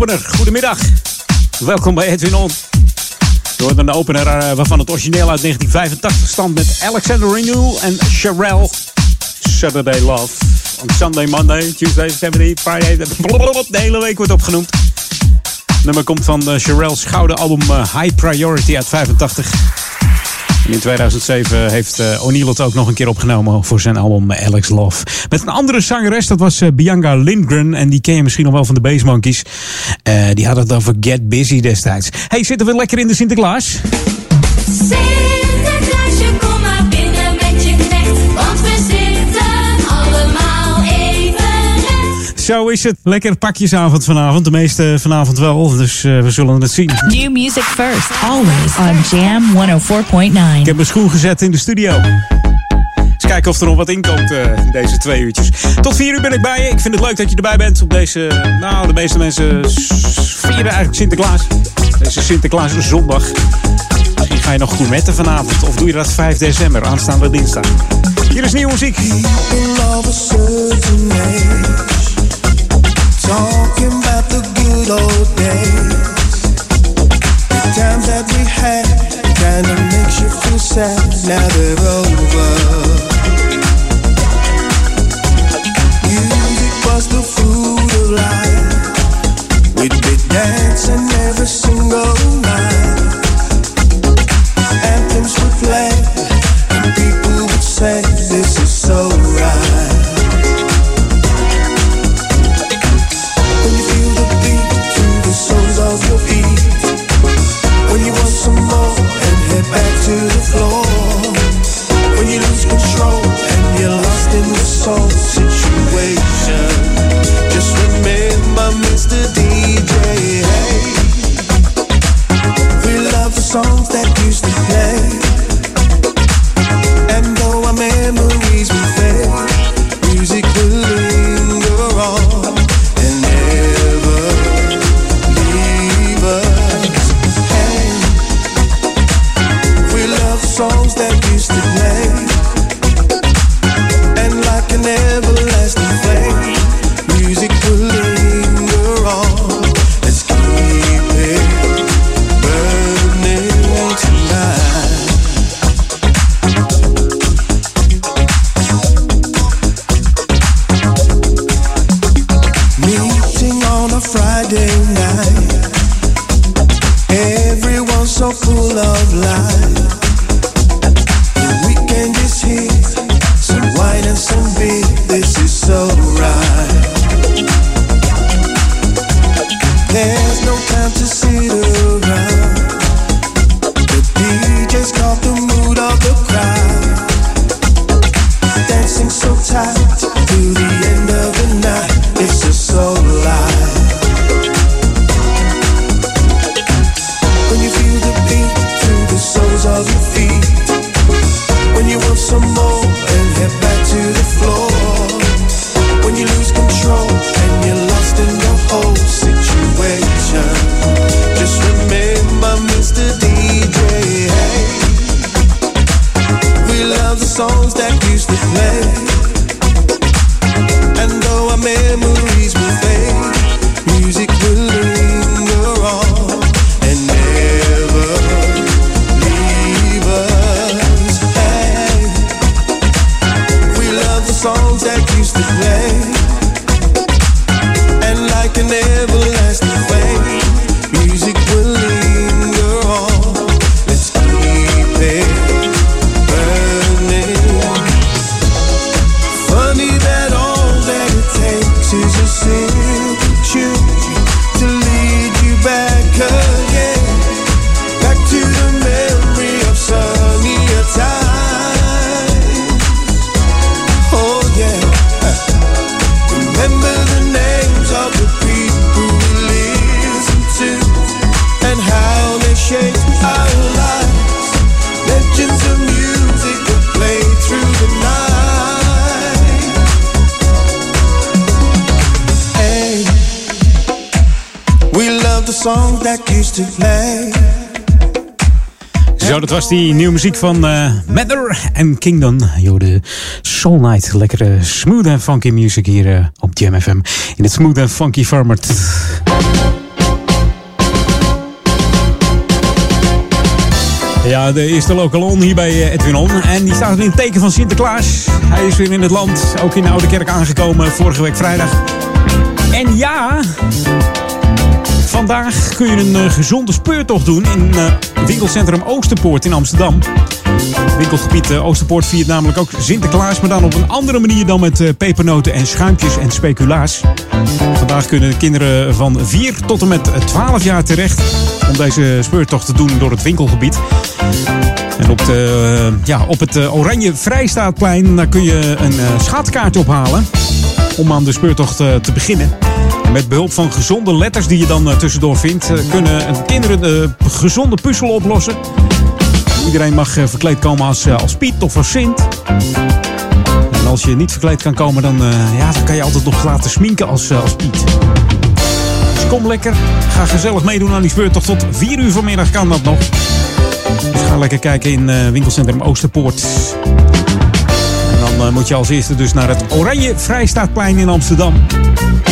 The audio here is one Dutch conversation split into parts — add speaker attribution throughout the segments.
Speaker 1: Opener. Goedemiddag. Welkom bij Edwin On. Door een opener uh, waarvan het origineel uit 1985 stamt met Alexander Renew en Sherelle. Saturday Love. On Sunday, Monday, Tuesday, 17, Friday. De hele week wordt opgenoemd. Het nummer komt van uh, Sherelle's gouden album uh, High Priority uit 85. En in 2007 heeft O'Neill het ook nog een keer opgenomen voor zijn album Alex Love. Met een andere zangeres, dat was Bianca Lindgren. En die ken je misschien nog wel van de Bass Monkeys. Uh, die had het over Get Busy destijds. Hey, zitten we lekker in de Sinterklaas?
Speaker 2: Sinterklaasje, kom maar binnen met je knecht. Want we zitten allemaal even recht.
Speaker 1: Zo is het. Lekker pakjesavond vanavond. De meeste vanavond wel. Dus uh, we zullen het zien.
Speaker 3: New music first, always on Jam 104.9.
Speaker 1: Ik heb mijn schoen gezet in de studio. Kijken of er nog wat inkomt uh, in deze twee uurtjes. Tot vier uur ben ik bij je. Ik vind het leuk dat je erbij bent op deze... Nou, de meeste mensen vieren eigenlijk Sinterklaas. Deze Sinterklaas zondag. Misschien ga je nog gourmetten vanavond. Of doe je dat 5 december, aanstaande dinsdag. Hier is nieuwe muziek.
Speaker 4: Talking about the good old days. The times that we had you feel sad. Was the food of life. We'd be dancing every single night. Anthems would play, and people would say, This is so right.
Speaker 1: Muziek van uh, Mather en Kingdom. De Soul Night. Lekkere smooth en funky music hier uh, op Jam FM. In het smooth en funky format. Ja, de eerste local on hier bij eh, Edwin On. En die staat in het teken van Sinterklaas. Hij is weer in het land, ook in de Oude Kerk aangekomen vorige week vrijdag. En ja, vandaag kun je een uh, gezonde speurtocht doen in uh, winkelcentrum Oosterpoort in Amsterdam. Winkelgebied uh, Oosterpoort viert namelijk ook Sinterklaas, maar dan op een andere manier dan met pepernoten en schuimpjes en speculaas. Vandaag kunnen kinderen van 4 tot en met 12 jaar terecht om deze speurtocht te doen door het winkelgebied. En op, de, ja, op het Oranje Vrijstaatplein daar kun je een schaatkaart ophalen om aan de speurtocht te beginnen. Met behulp van gezonde letters die je dan tussendoor vindt, kunnen kinderen de gezonde puzzel oplossen. Iedereen mag verkleed komen als, als Piet of als Sint. En als je niet verkleed kan komen, dan, ja, dan kan je altijd nog laten sminken als, als Piet. Dus kom lekker, ga gezellig meedoen aan die speurtocht. Tot 4 uur vanmiddag kan dat nog. Dus ga lekker kijken in winkelcentrum Oosterpoort. Dan moet je als eerste dus naar het Oranje Vrijstaatplein in Amsterdam.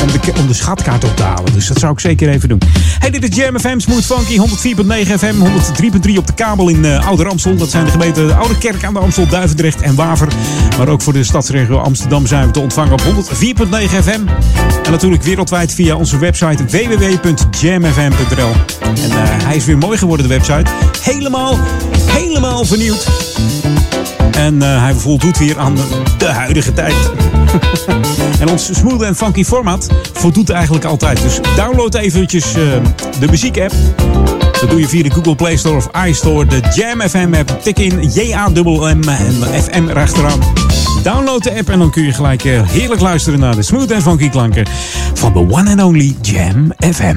Speaker 1: Om de, om de schatkaart op te halen. Dus dat zou ik zeker even doen. Hey, dit is Jam FM Smooth Funky. 104.9 FM, 103.3 op de kabel in uh, Oude Ramsel. Dat zijn de gemeenten de Oude Kerk aan de Amstel, Duivendrecht en Waver. Maar ook voor de stadsregio Amsterdam zijn we te ontvangen op 104.9 FM. En natuurlijk wereldwijd via onze website www.jamfm.nl. En uh, hij is weer mooi geworden, de website. Helemaal, helemaal vernieuwd. En uh, hij voldoet weer aan de huidige tijd. en ons smooth en funky format voldoet eigenlijk altijd. Dus download eventjes uh, de muziek-app. Dat doe je via de Google Play Store of iStore. De Jam FM app. Tik in J-A-M-M en FM erachteraan. Download de app en dan kun je gelijk uh, heerlijk luisteren naar de smooth en funky klanken van de one and only Jam FM.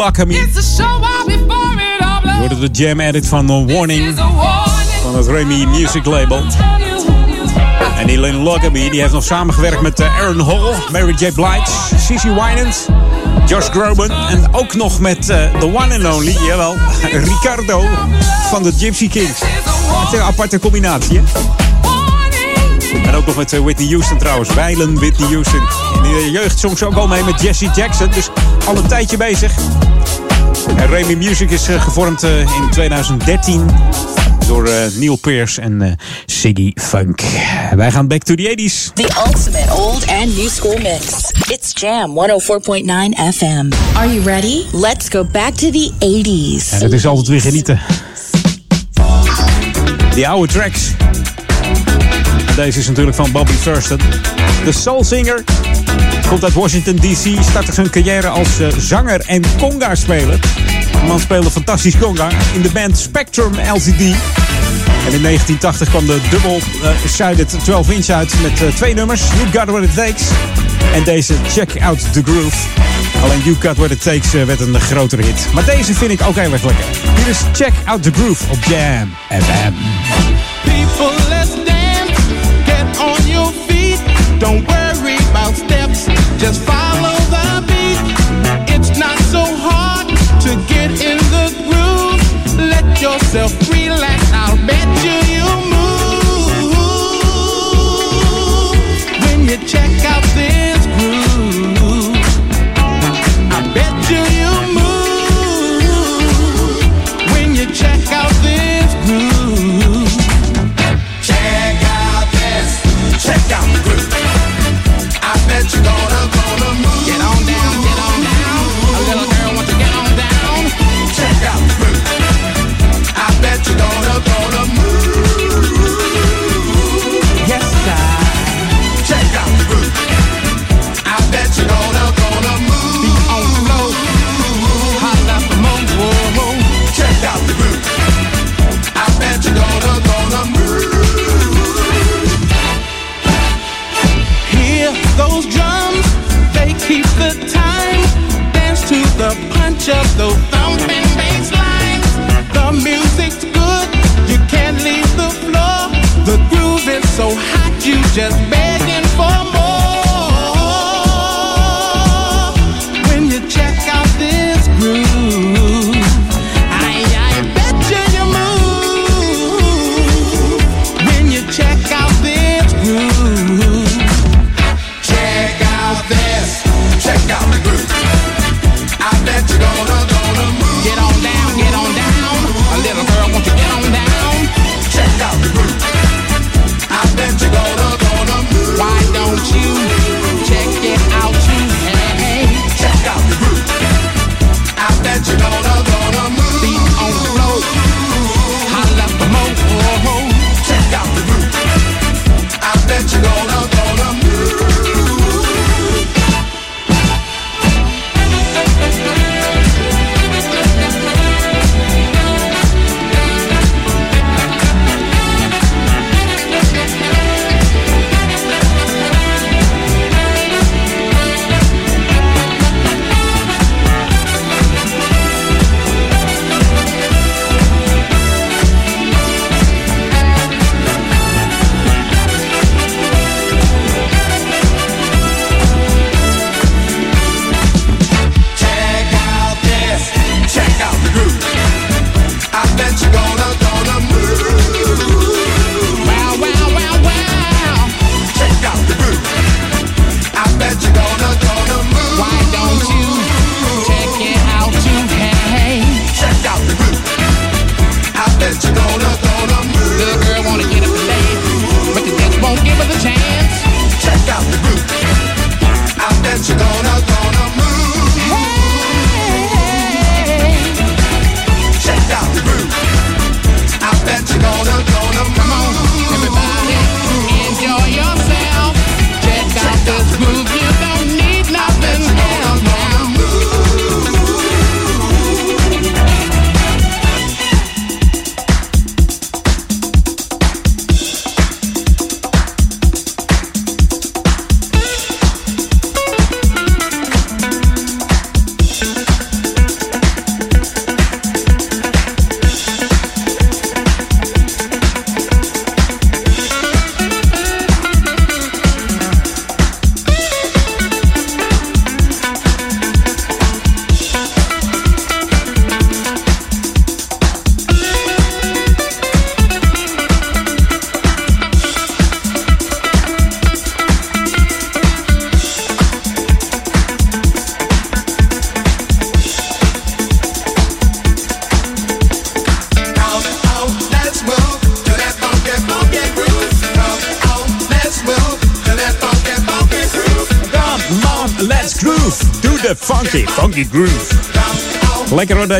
Speaker 1: En Lynn Lockamy. Je hoorde de jam edit van The Warning van het Remy Music Label. En Lynn Lockamy die heeft nog samengewerkt met eh, Aaron Hall, Mary J. Blige, Cece Winans, Josh Groban en ook nog met eh, the one and only, jawel, Ricardo van de Gypsy Kings. Het is een aparte combinatie, hè? En ook nog met eh, Whitney Houston trouwens. Weilen Whitney Houston. In de jeugd soms ook al mee met Jesse Jackson. Dus al een tijdje bezig. En Remy Music is eh, gevormd eh, in 2013 door eh, Neil Pearce en Siggy Funk. Wij gaan back to the 80s.
Speaker 5: The ultimate old and new school mix. It's Jam 104.9 FM. Are you ready? Let's go back to the 80s.
Speaker 1: En het is altijd weer genieten. Die oude tracks. Deze is natuurlijk van Bobby Thurston. De soul singer. Komt uit Washington D.C. Startte zijn carrière als eh, zanger en conga-speler. De man speelde fantastisch conga in de band Spectrum LCD. En in 1980 kwam de dubbel uh, sided 12 inch uit met eh, twee nummers. You Got What It Takes. En deze Check Out The Groove. Alleen You Got What It Takes eh, werd een grotere hit. Maar deze vind ik ook heel erg lekker. Hier is Check Out The Groove op Jam FM.
Speaker 4: Just follow the beat. It's not so hard to get in the groove. Let yourself relax. I'll bet you you move when you check out this the thumping bass. The music's good, you can't leave the floor. The groove is so hot, you just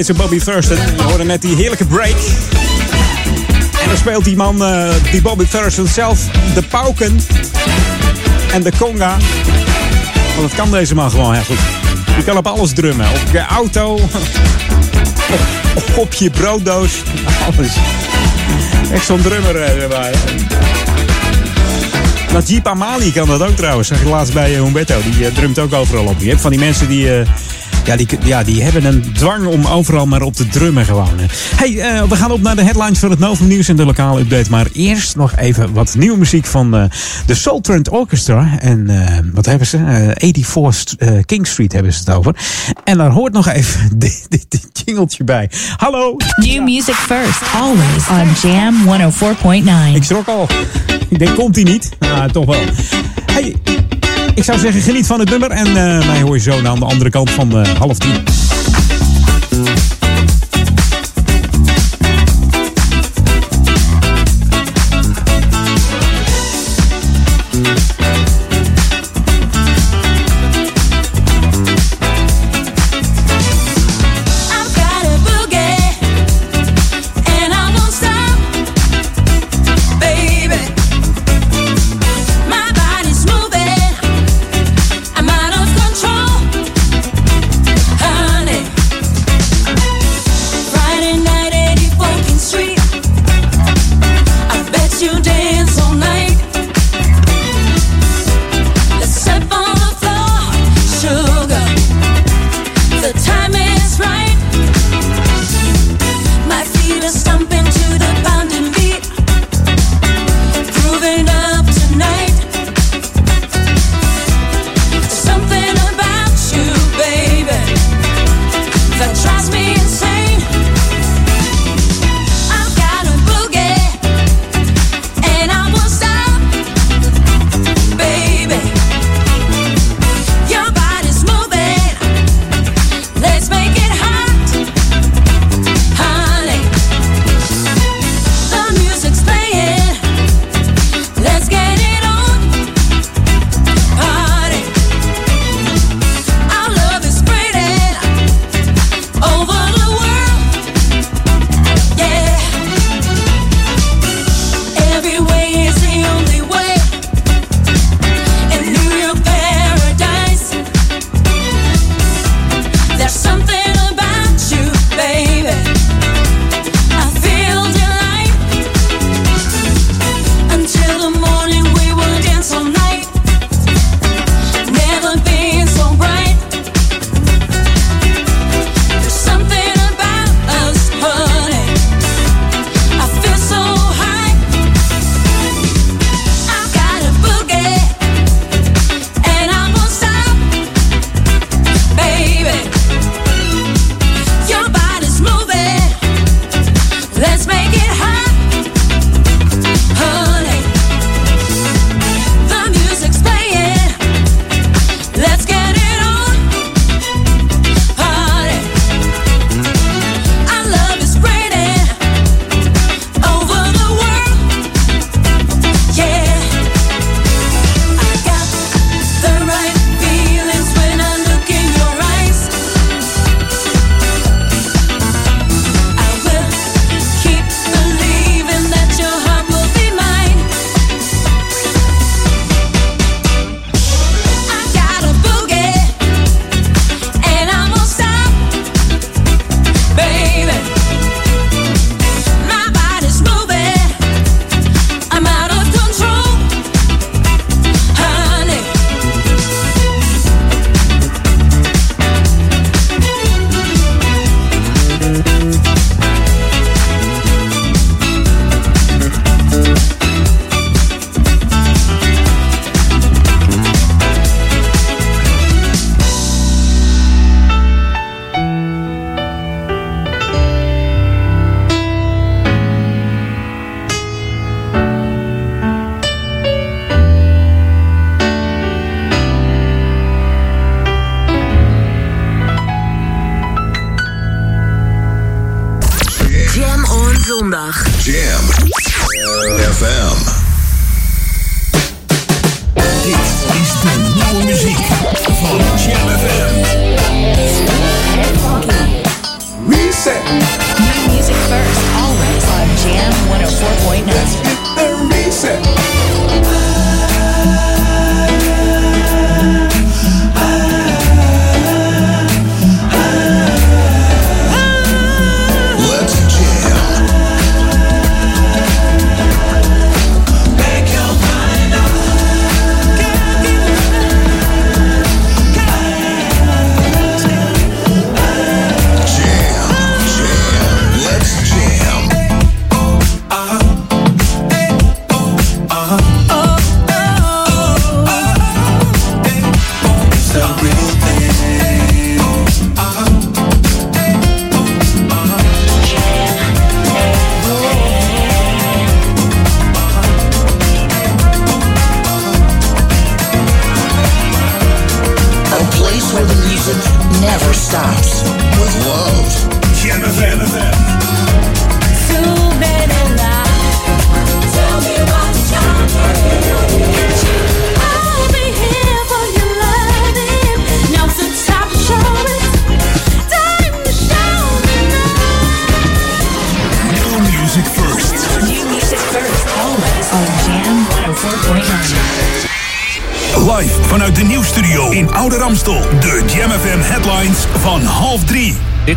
Speaker 6: Deze Bobby Thurston. Je hoorde net die heerlijke break. En dan speelt die man, eh, die Bobby Thurston zelf, de pauken en de conga. Want dat kan deze man gewoon heel goed. Je kan op alles drummen. Op je auto, op, op je brooddoos, alles. Echt zo'n drummer eh, erbij. Najib Amali kan dat ook trouwens. Zag je laatst bij eh, Humberto. Die drumt ook overal op. Je hebt van die mensen die... ja, die, ja, die hebben een dwang om overal maar op te drummen gewoon. Hey, eh, we gaan op naar de headlines van het Novum Nieuws en de lokale update. Maar eerst nog even wat nieuwe muziek van eh, de Soul Trend Orchestra. En eh, wat hebben ze? Eh 84 st- eh, King Street hebben ze het over. En daar hoort nog even dit, dit, dit jingeltje bij. Hallo!
Speaker 7: New music first, always on Jam 104.9.
Speaker 6: Ik schrok al. Ik denk, komt hij niet? Nou, toch wel. Ik zou zeggen, geniet van het nummer. En eh, mij hoor je zo aan de andere kant van eh, half tien.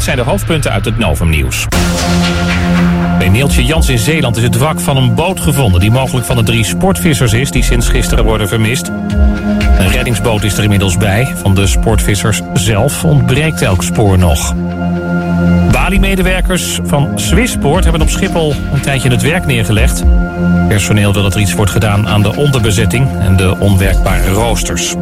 Speaker 8: Dit
Speaker 9: zijn de hoofdpunten uit het Novum Nieuws. Bij Neeltje Jans in Zeeland is het wrak van een boot gevonden... die mogelijk van de drie sportvissers is die sinds gisteren worden vermist. Een reddingsboot is er inmiddels bij. Van de sportvissers zelf ontbreekt elk spoor nog. Bali-medewerkers van Swissport hebben op Schiphol een tijdje het werk neergelegd. Personeel wil dat er iets wordt gedaan aan de onderbezetting en de onwerkbare roosters.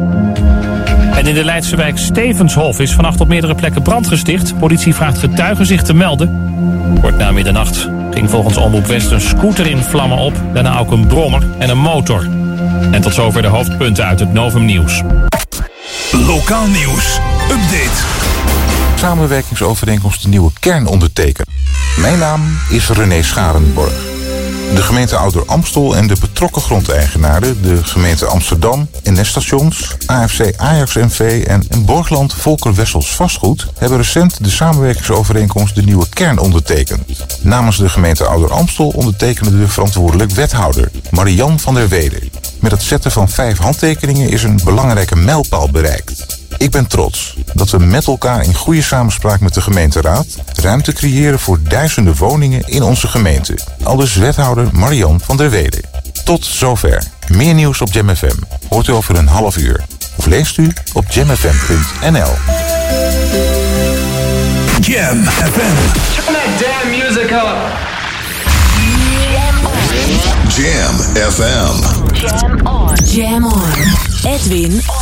Speaker 9: En in de Leidse wijk Stevenshof is vannacht op meerdere plekken brand gesticht. Politie vraagt getuigen zich te melden. Kort na middernacht ging volgens Omroep West een scooter in vlammen op. Daarna ook een brommer en een motor. En tot zover de hoofdpunten uit het Novum Nieuws.
Speaker 10: Lokaal nieuws. Update.
Speaker 11: samenwerkingsovereenkomst de nieuwe kern ondertekenen. Mijn naam is René Scharenborg. De gemeente Ouder Amstel en de betrokken grondeigenaren, de gemeente Amsterdam, NS-stations, AFC Ajax NV en Borgland Volker Wessels Vastgoed hebben recent de samenwerkingsovereenkomst de nieuwe kern ondertekend. Namens de gemeente Ouder Amstel ondertekende de verantwoordelijk wethouder, Marian van der Wede. Met het zetten van vijf handtekeningen is een belangrijke mijlpaal bereikt. Ik ben trots dat we met elkaar in goede samenspraak met de gemeenteraad ruimte creëren voor duizenden woningen in onze gemeente. Aldus wethouder Marian van der Wede. Tot zover. Meer nieuws op JamFM hoort u over een half uur. Of leest u op jamfm.nl.
Speaker 10: Jam FM.
Speaker 12: Turn that damn music up. Jam FM.
Speaker 13: Jam on. Jam on. Edwin on.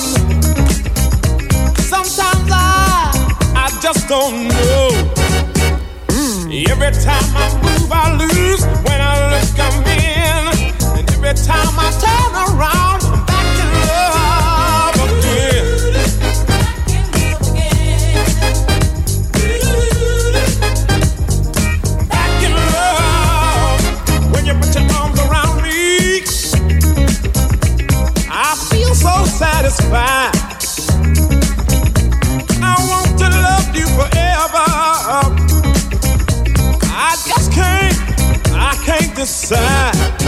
Speaker 14: don't know. Every time I move, I lose. When I look, I'm in. And every time I turn
Speaker 1: descansar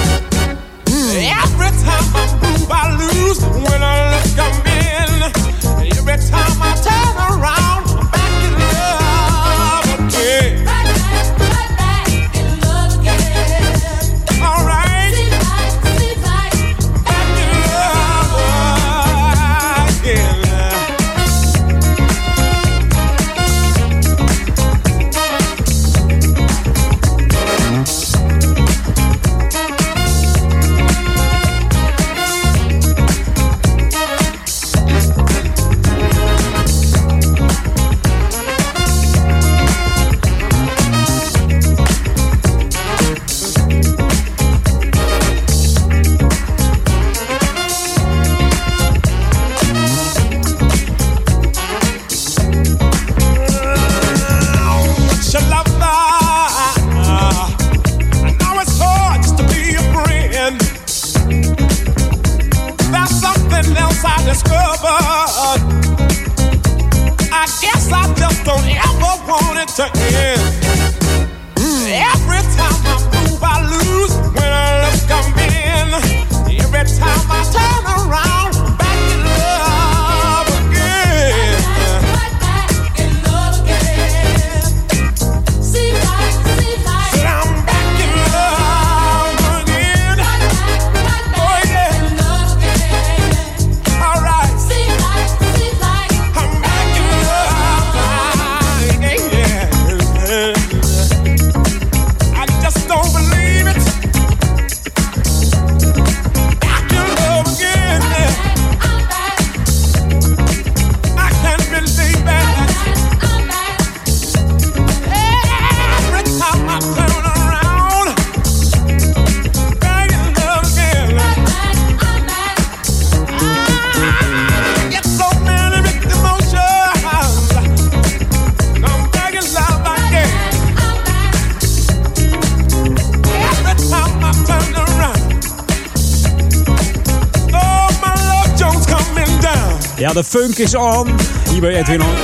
Speaker 1: de funk is on. Hier bij Edwin on.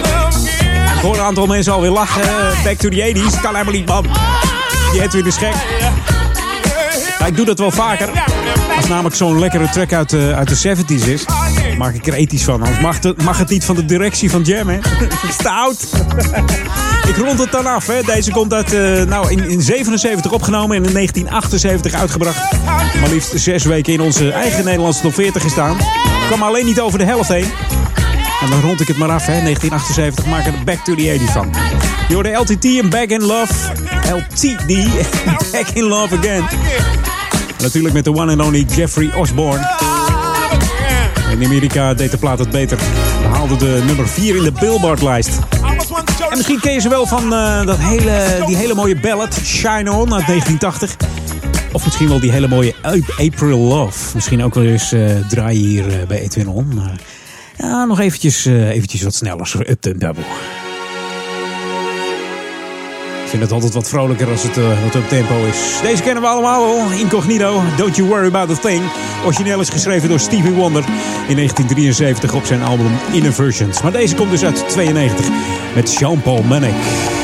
Speaker 1: Ik hoor een aantal mensen alweer lachen. Back to the 80s. Kan helemaal niet, man. Die Edwin is gek. Ik doe dat wel vaker. Als namelijk zo'n lekkere track uit de, uit de 70s is. Maak ik er ethisch van. Anders mag het, mag het niet van de directie van Jam, hè. Het oud. Ik rond het dan af, hè. Deze komt uit, eh, nou, in, in 77 opgenomen en in 1978 uitgebracht. Maar liefst zes weken in onze eigen Nederlandse top 40 gestaan. Kwam alleen niet over de helft heen. En dan rond ik het maar af, hè. 1978 maak ik er Back to the 80s van. Je hoorde LTT en Back in Love. LTD, Back in Love Again. Natuurlijk met de one and only Jeffrey Osborne. In Amerika deed de plaat het beter. We haalden de nummer 4 in de Billboard-lijst. En misschien ken je ze wel van eh, dat hele, die hele mooie ballad Shine On uit 1980. Of misschien wel die hele mooie April Love. Misschien ook wel eens eh, draaien hier eh, bij Edwin On. Maar nog eventjes, eh, eventjes wat sneller. Zo Up tempo. Ik vind het altijd wat vrolijker als het eh, wat up tempo is. Deze kennen we allemaal wel. Incognito, Don't You Worry About a Thing. Origineel is geschreven door Stevie Wonder in 1973 op zijn album Inner Versions. Maar deze komt dus uit 92 met Jean-Paul Manek.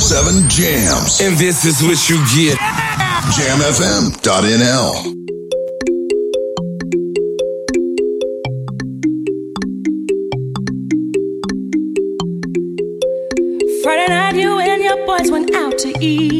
Speaker 13: 7 Jams.
Speaker 15: And this is what you get. Yeah.
Speaker 13: JamFM.nl.
Speaker 6: Friday night, you and your boys went out to eat.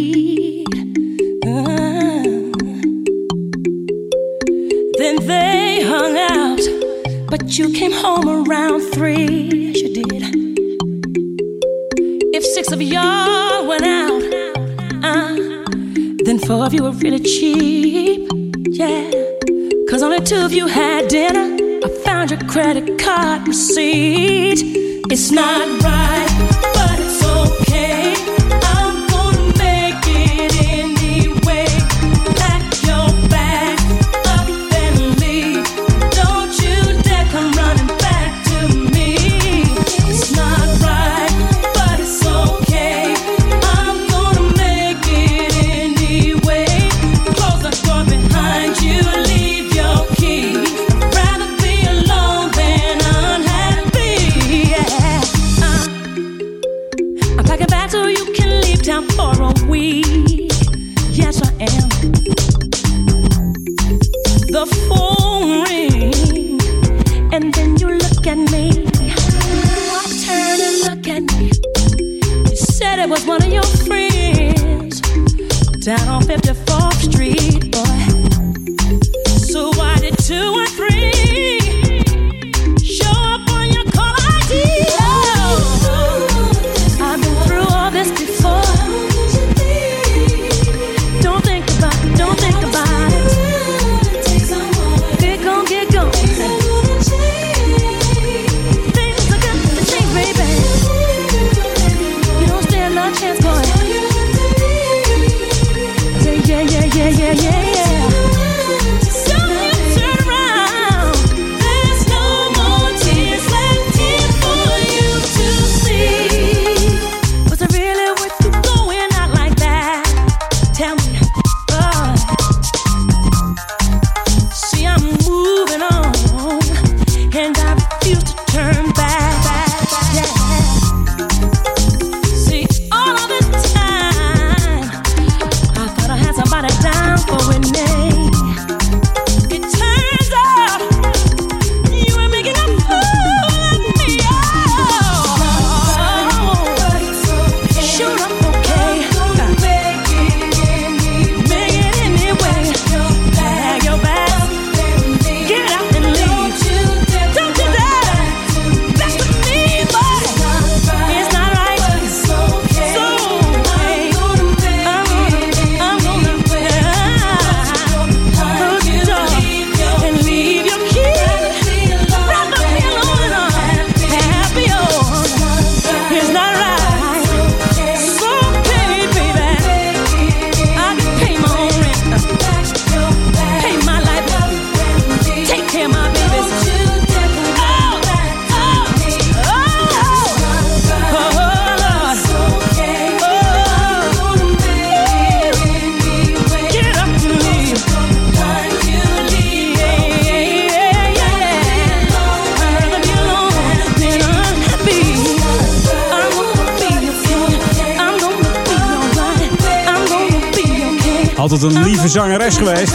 Speaker 1: tot een lieve zangeres geweest.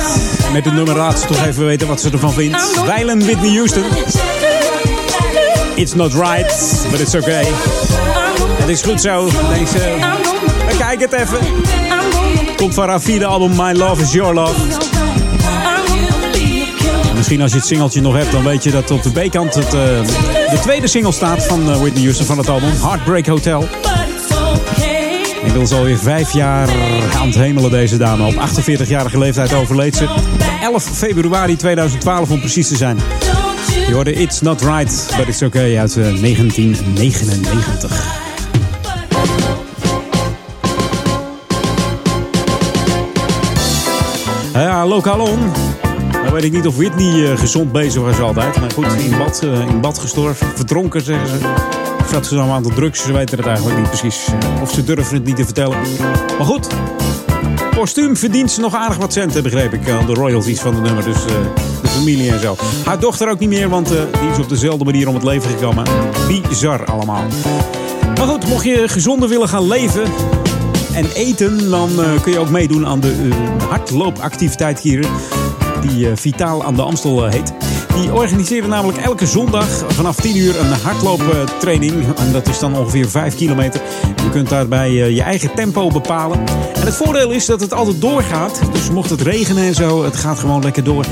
Speaker 1: Met het nummer laat ze toch even weten wat ze ervan vindt. Weilen Whitney Houston. It's not right, but it's okay. Het is goed zo, denk ze. We het even. Komt van Rafide album My Love Is Your Love. Misschien als je het singeltje nog hebt, dan weet je dat op de B-kant het, eh, de tweede single staat van eh, Whitney Houston van het album. Heartbreak Hotel. Inmiddels alweer vijf jaar aan het hemelen deze dame. Op 48-jarige leeftijd overleed ze. 11 februari 2012 om precies te zijn. Je hoorde It's Not Right, but It's Okay uit eh, 1999. Ja, lokaal on. Nou weet ik niet of Whitney eh, gezond bezig was altijd. Maar goed, in bad, eh, in bad gestorven. Verdronken, zeggen ze. Zat ze nou aan de drugs? Ze weten het eigenlijk niet precies. Eh, Of ze durven het niet te vertellen. Maar goed, postuum verdient ze nog aardig wat centen, begreep ik. Aan de royalties van de nummer. Dus eh, de familie en zo. Haar dochter ook niet meer, want eh, die is op dezelfde manier om het leven gekomen. Bizar allemaal. Maar goed, mocht je gezonder willen gaan leven en eten, dan eh, kun je ook meedoen aan de eh, hardloopactiviteit hier. Die eh, Vitaal aan de Amstel eh, heet. Die organiseren namelijk elke zondag vanaf 10 uur een hardlooptraining. En dat is dan ongeveer 5 kilometer. Je kunt daarbij eh, je eigen tempo bepalen. En het voordeel is dat het altijd doorgaat. Dus mocht het regenen en zo, het gaat gewoon lekker door.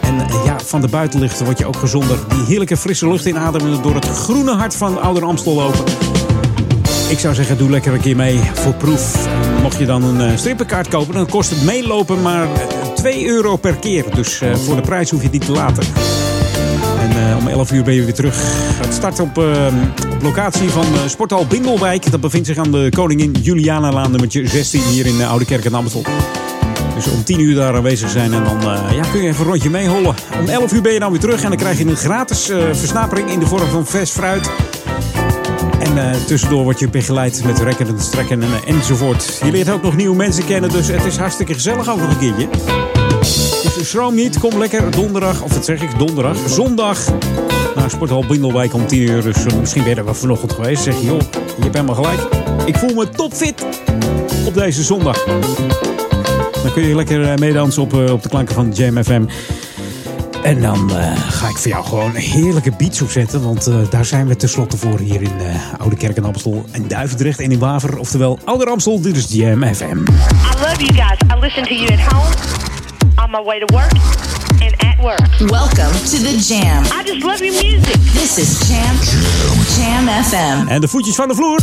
Speaker 1: En eh, ja, van de buitenlucht word je ook gezonder. Die heerlijke frisse lucht inademen door het groene hart van Ouder Amstel lopen. Ik zou zeggen, doe lekker een keer mee voor proef. Mocht je dan een eh, strippenkaart kopen, dan kost het meelopen maar eh, 2 euro per keer. Dus voor de prijs hoef je niet te laten. En eh, om 11 uur ben je weer terug. Het start op, eh, op locatie van eh, Sporthal Bindelwijk. Dat bevindt zich aan de Koningin Julianalaan nummertje 16 hier in uh, Oude Kerk en Amstel. Dus om 10 uur daar aanwezig zijn en dan eh, ja, kun je even een rondje meehollen. Om 11 uur ben je dan weer terug en dan krijg je een gratis eh, versnapering in de vorm van vers fruit. En eh, tussendoor word je begeleid met rekken en strekken en, eh, enzovoort. Je leert ook nog nieuwe mensen kennen, dus het is hartstikke gezellig nog een keertje. Dus schroom niet, kom lekker donderdag, of wat zeg ik, donderdag, zondag naar Sporthal Bindelwijk om 10 uur. Dus eh, misschien er wel vanochtend geweest. Zeg je, joh, je hebt helemaal gelijk. Ik voel me topfit op deze zondag. Dan kun je lekker eh, meedansen op, eh, op de klanken van Jam FM. En dan ga ik voor jou gewoon een heerlijke beats opzetten. Want daar zijn we tenslotte voor hier in eh, Oude Kerk en Amstel. En Duivendrecht en in Waver. Oftewel Ouder Amstel, dit is Jam FM.
Speaker 16: I love you guys. I listen to you at home, on my way to work, and at work.
Speaker 17: Welcome to the Jam.
Speaker 16: I just love your music.
Speaker 17: This is Jam Jam FM.
Speaker 1: En de voetjes van de vloer.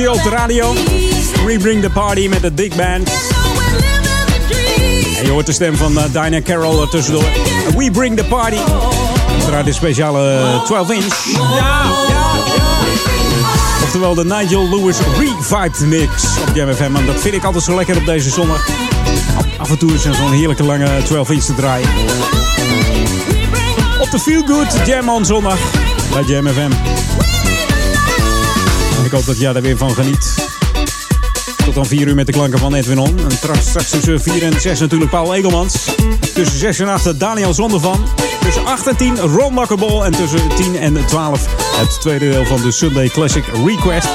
Speaker 1: Feestje op de radio. We bring the party met de Big Band. En je hoort de stem van uh, Dinah Carroll er tussendoor. We bring the party. Uiteraard een speciale 12 inch. Ja, ja, ja. Oftewel de Nigel Lewis Revived Mix op Jam FM. En dat vind ik altijd zo lekker op deze zondag. Af en toe is er zo'n heerlijke lange 12 inch te draaien. Op de Feel Good Jam on zondag bij Jam FM. Ik hoop dat jij daar weer van geniet. Tot dan 4 uur met de klanken van Edwin On. En straks, straks tussen 4 en 6 natuurlijk Paul Egelmans. Tussen 6 en 8 Daniel Zondervan. Tussen 8 en 10 Ron Makkerbol. En tussen 10 en 12 het tweede deel van de Sunday Classic Request.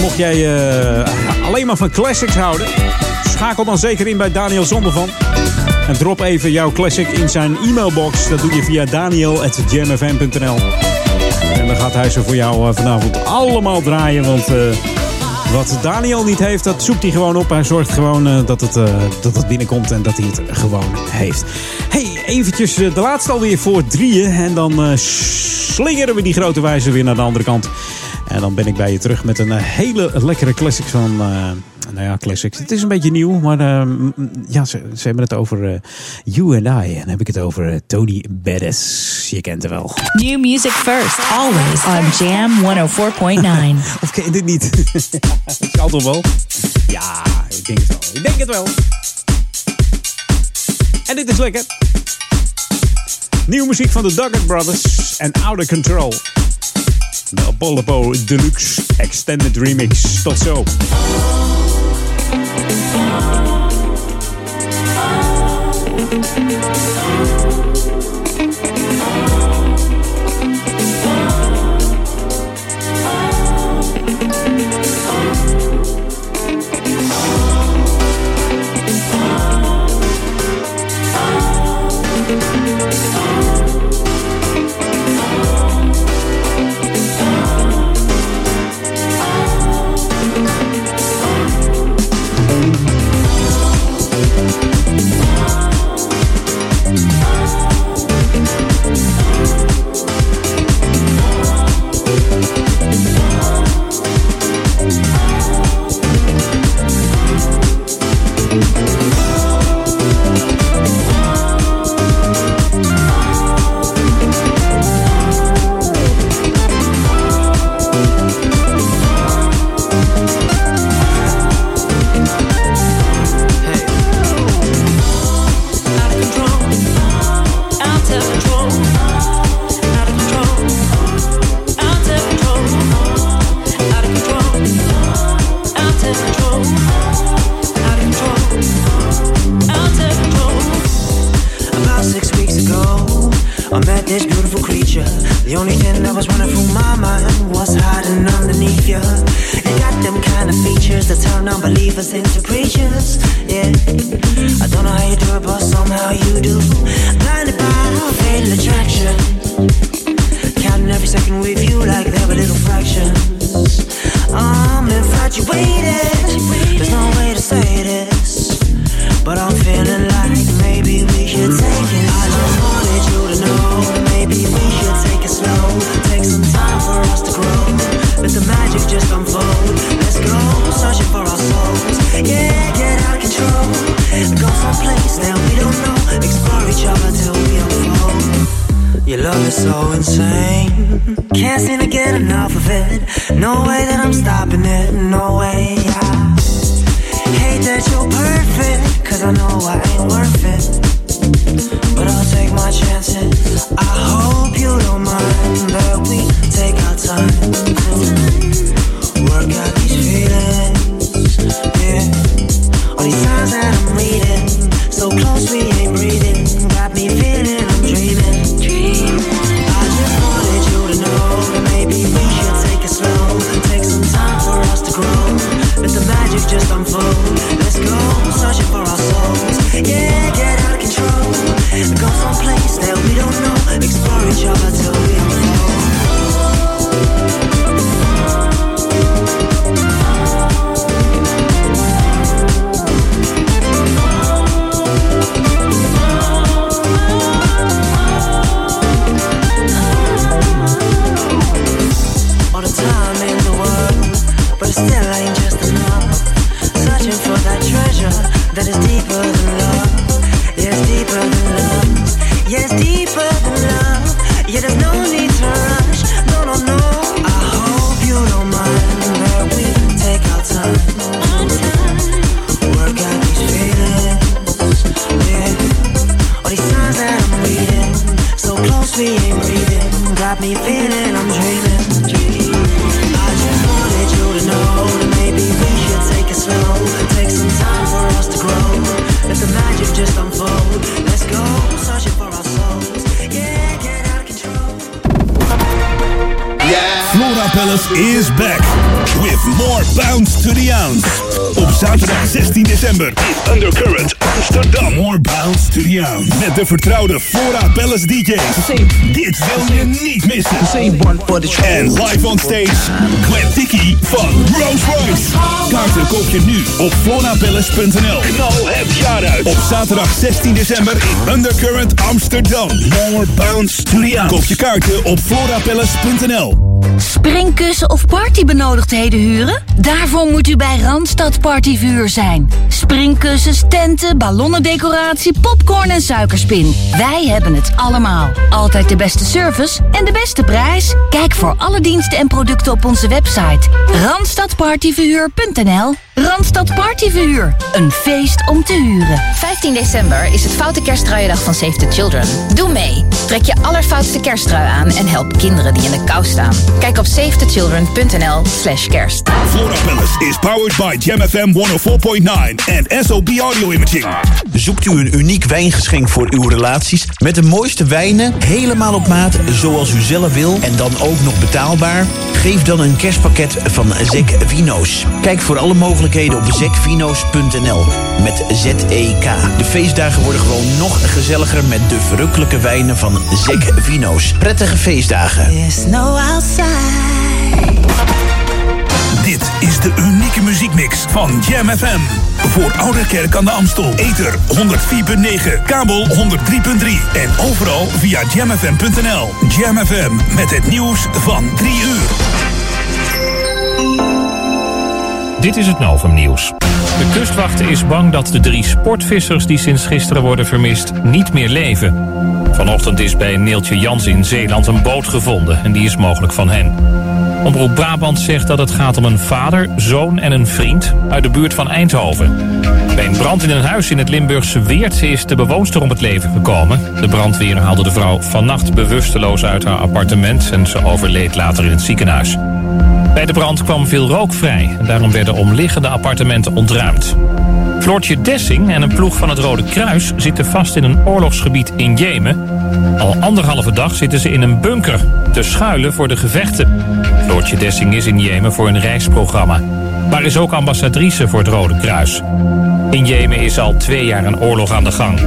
Speaker 1: Mocht jij uh, alleen maar van classics houden... schakel dan zeker in bij Daniel Zondervan. En drop even jouw classic in zijn e-mailbox. Dat doe je via daniel.jamfm.nl En dan gaat hij ze voor jou uh, vanavond allemaal draaien. Want... Uh, wat Daniel niet heeft, dat zoekt hij gewoon op. Hij zorgt gewoon uh, dat, het, dat het binnenkomt en dat hij het gewoon heeft. hey, eventjes de laatste alweer voor drieën. En dan slingeren we die grote wijze weer naar de andere kant. En dan ben ik bij je terug met een hele lekkere classic van... nou ja, classics. Het is een beetje nieuw, maar ja, ze, ze, hebben het over You and I. En dan heb ik het over Tony Bettis. Je kent hem wel.
Speaker 3: New music first, always on Jam 104.9.
Speaker 1: of ken je dit niet? Dat zal toch wel? Ja, ik denk het wel. Ik denk het wel. En dit is lekker. Nieuwe muziek van de Duggett Brothers en Out of Control. De Apollo Deluxe Extended Remix. Tot zo.
Speaker 18: Oh, oh, oh. us into creatures. Yeah, I don't know how you do it, but somehow you do. Blinded by our fatal attraction. Counting every second with you like they were little fractions. I'm infatuated. There's no way to say this, but I'm feeling like. Your love is so insane. Can't seem to get enough of it. No way that I'm stopping it. No way. I hate that
Speaker 10: you're perfect. Cause I know I ain't worth it. But I'll take my chances. I hope you don't mind that we take our time. Vertrouwde Flora Palace DJ's. Dit wil je niet missen. En live on stage, Gwen Tiki van Rose Royce. Kaarten koop je nu op florapalace.nl. Knal het jaar uit. Op zaterdag 16 december in Undercurrent Amsterdam. More bounce to the. Koop je kaarten op florapalace.nl.
Speaker 19: Springkussen of partybenodigdheden huren? Daarvoor moet u bij Randstad Partyvuur zijn. Springkussens, tenten, ballonnendecoratie, popcorn en suikerspin. Wij hebben het allemaal. Altijd de beste service en de beste prijs. Kijk voor alle diensten en producten op onze website. Randstadpartyverhuur.nl Randstad Partyverhuur. Een feest om te huren.
Speaker 20: 15 december is het Foute Kerstruiendag van Save the Children. Doe mee. Trek je allerfoutste kersttrui aan en help kinderen die in de kou staan. Kijk op savethechildren.nl slash kerst.
Speaker 10: Flora Palace is powered by Jam FM 104.9 en SOB Audio Imaging.
Speaker 21: Zoekt u een uniek wijngeschenk voor uw relaties met de mooiste wijnen, helemaal op maat zoals u zelf wil en dan ook nog betaalbaar? Geef dan een kerstpakket van Zek Vino's. Kijk voor alle mogelijkheden op zekvino's.nl met Z-E-K. De feestdagen worden gewoon nog gezelliger met de verrukkelijke wijnen van Zek Vino's. Prettige feestdagen.
Speaker 18: There's outside.
Speaker 10: Dit is de unieke muziekmix van Jam FM. Voor Oude Kerk aan de Amstel. Ether 104.9, kabel 103.3 en overal via jamfm.nl. Jam FM met het nieuws van 3 uur.
Speaker 9: Dit is het Novum Nieuws. De kustwacht is bang dat de drie sportvissers die sinds gisteren worden vermist niet meer leven. Vanochtend is bij Neeltje Jans in Zeeland een boot gevonden en die is mogelijk van hen. Omroep Brabant zegt dat het gaat om een vader, zoon en een vriend uit de buurt van Eindhoven. Bij een brand in een huis in het Limburgse Weert is de bewoonster om het leven gekomen. De brandweer haalde de vrouw vannacht bewusteloos uit haar appartement en ze overleed later in het ziekenhuis. Bij de brand kwam veel rook vrij en daarom werden omliggende appartementen ontruimd. Floortje Dessing en een ploeg van het Rode Kruis zitten vast in een oorlogsgebied in Jemen. Al anderhalve dag zitten ze in een bunker te schuilen voor de gevechten. Floortje Dessing is in Jemen voor een reisprogramma, maar is ook ambassadrice voor het Rode Kruis. In Jemen is al twee jaar een oorlog aan de gang.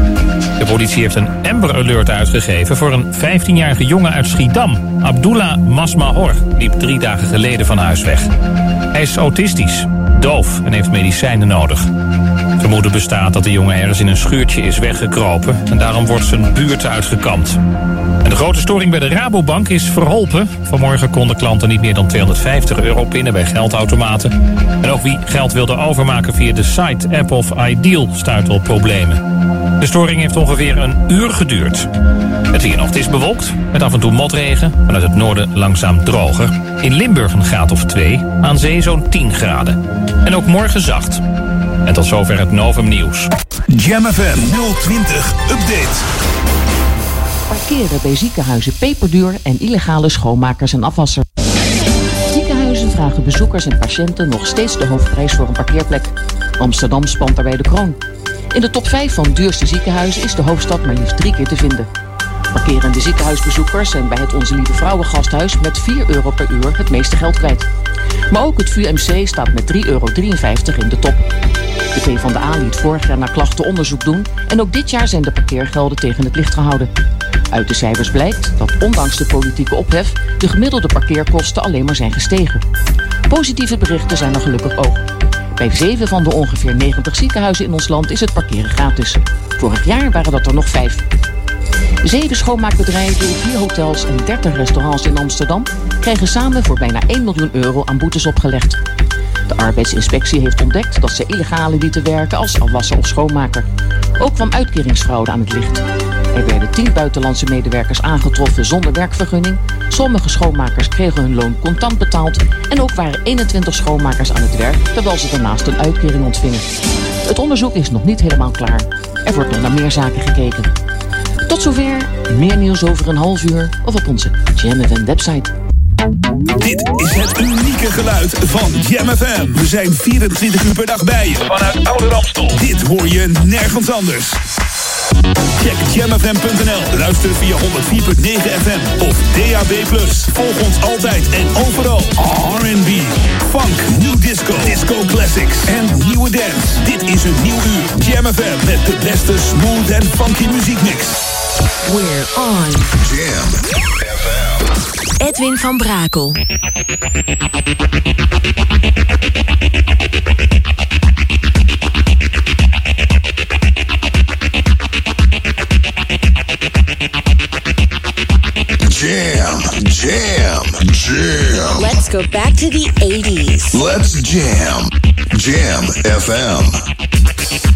Speaker 9: De politie heeft een Amber Alert uitgegeven voor een 15-jarige jongen uit Schiedam. Abdullah Masmahor liep drie dagen geleden van huis weg. Hij is autistisch, doof en heeft medicijnen nodig. Vermoeden bestaat dat de jongen ergens in een schuurtje is weggekropen... en daarom wordt zijn buurt uitgekampt. De grote storing bij de Rabobank is verholpen. Vanmorgen konden klanten niet meer dan 250 euro pinnen bij geldautomaten. En ook wie geld wilde overmaken via de site, app of Ideal stuitte op problemen. De storing heeft ongeveer een uur geduurd. Het weer nog, is bewolkt, met af en toe motregen. Vanuit het noorden langzaam droger. In Limburg een graad of 2, aan zee zo'n 10 graden. En ook morgen zacht. En tot zover het Novum Nieuws.
Speaker 10: Jam FM 020 Update.
Speaker 22: Parkeren bij ziekenhuizen peperduur en illegale schoonmakers en afwassers. Ziekenhuizen vragen bezoekers en patiënten nog steeds de hoofdprijs voor een parkeerplek. Amsterdam spant daarbij de kroon. In de top 5 van duurste ziekenhuizen is de hoofdstad maar liefst drie keer te vinden. Parkerende ziekenhuisbezoekers zijn bij het Onze Lieve Vrouwen gasthuis met 4 euro per uur het meeste geld kwijt. Maar ook het VUMC staat met 3,53 euro in de top. De PvdA liet vorig jaar naar klachten onderzoek doen en ook dit jaar zijn de parkeergelden tegen het licht gehouden. Uit de cijfers blijkt dat ondanks de politieke ophef de gemiddelde parkeerkosten alleen maar zijn gestegen. Positieve berichten zijn er gelukkig ook. Bij zeven van de ongeveer 90 ziekenhuizen in ons land is het parkeren gratis. Vorig jaar waren dat er nog vijf. Zeven schoonmaakbedrijven, vier hotels en 30 restaurants in Amsterdam krijgen samen voor bijna 1 miljoen euro aan boetes opgelegd. De arbeidsinspectie heeft ontdekt dat ze illegale lieten werken als afwasser of schoonmaker. Ook kwam uitkeringsfraude aan het licht. Er werden tien buitenlandse medewerkers aangetroffen zonder werkvergunning. Sommige schoonmakers kregen hun loon contant betaald. En ook waren 21 schoonmakers aan het werk, terwijl ze daarnaast een uitkering ontvingen. Het onderzoek is nog niet helemaal klaar. Er wordt nog naar meer zaken gekeken. Tot zover. Meer nieuws over een half uur of op onze Jam FM website.
Speaker 10: Dit is het unieke geluid van Jam FM. We zijn 24 uur per dag bij je. Vanuit Oude Ramstel. Dit hoor je nergens anders. Check jamfm.nl. Luister via 104.9 FM of DAB+. Volg ons altijd en overal. R&B, funk, new disco, disco classics en nieuwe dance. Dit is een nieuw uur. Jam FM met de beste smooth en funky muziekmix.
Speaker 23: We're on.
Speaker 24: Jam FM.
Speaker 23: Edwin van Brakel.
Speaker 24: Jam, jam, jam.
Speaker 5: Let's go back to the 80s.
Speaker 24: Let's jam. Jam FM.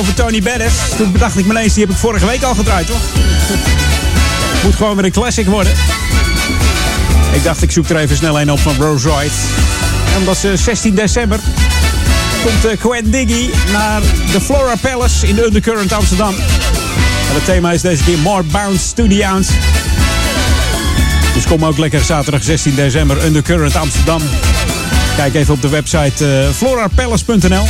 Speaker 1: Over Tony Bennett. Toen bedacht ik me ineens, die heb ik vorige week al gedraaid, toch? Moet gewoon weer een classic worden. Ik dacht, ik zoek er even snel een op van Rose Royce. En omdat ze 16 december komt eh, Gwen Diggy naar de Flora Palace in de Undercurrent Amsterdam. En het thema is deze keer More Bounce to the Ounce. Dus kom ook lekker zaterdag 16 december Undercurrent Amsterdam. Kijk even op de website eh florapalace.nl.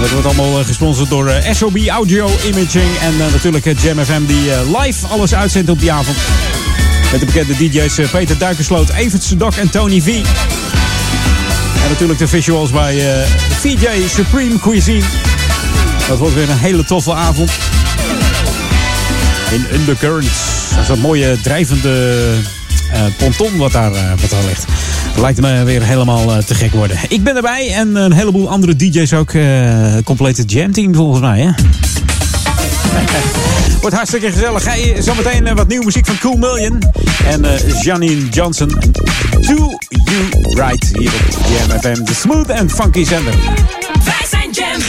Speaker 1: Dat wordt allemaal eh, gesponsord door eh, SOB Audio Imaging. En eh, natuurlijk Jam FM die live alles uitzendt op die avond. Met de bekende DJ's Peter Duikersloot, Evert Sedok en Tony V. En natuurlijk de visuals bij VJ Supreme Cuisine. Dat wordt weer een hele toffe avond. In Undercurrents. Dat is dat mooie drijvende ponton wat daar, wat daar ligt. Lijkt me weer helemaal eh, te gek worden. Ik ben erbij en een heleboel andere DJ's ook. eh complete jam team volgens mij. Hè? Wordt hartstikke gezellig. Hey, zometeen eh, wat nieuwe muziek van Cool Million. En Janine Johnson. Do You Right hier op Jam FM. De smooth and funky zender.
Speaker 3: Wij zijn Jam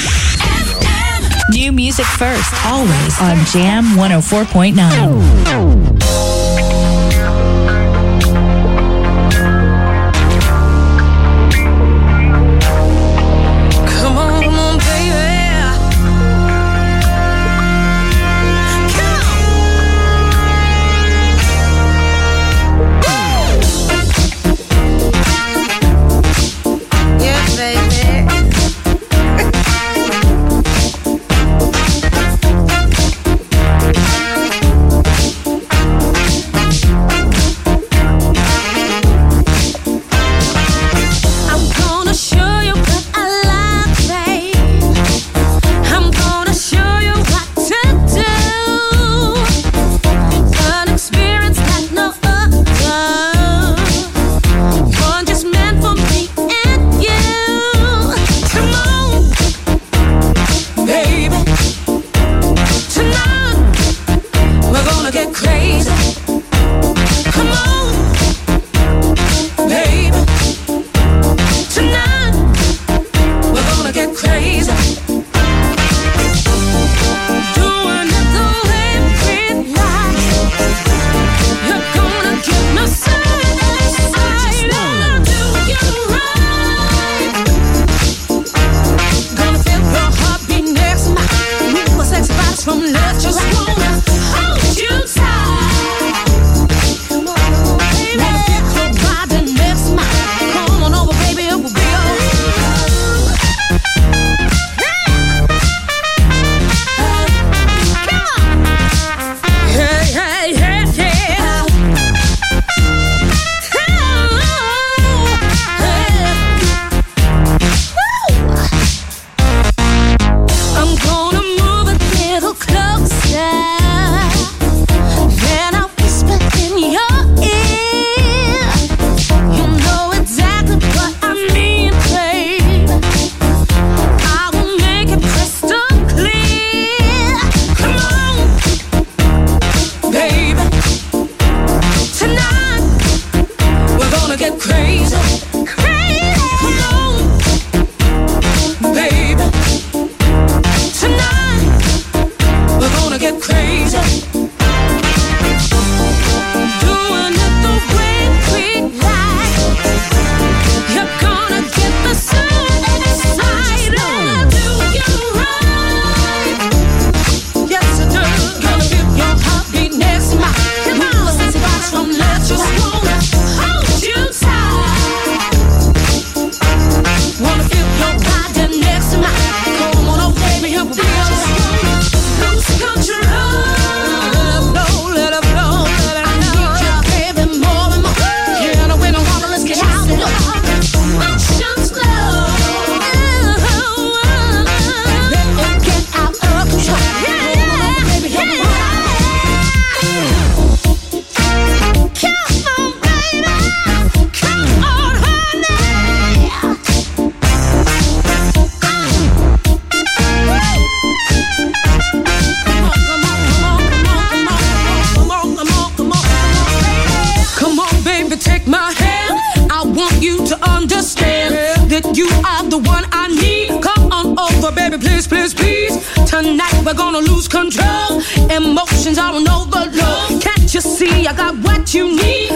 Speaker 3: New music first, always on Jam 104.9.
Speaker 2: please, please, please. Tonight we're gonna lose control. Emotions are on overload. Can't you see I got what you need?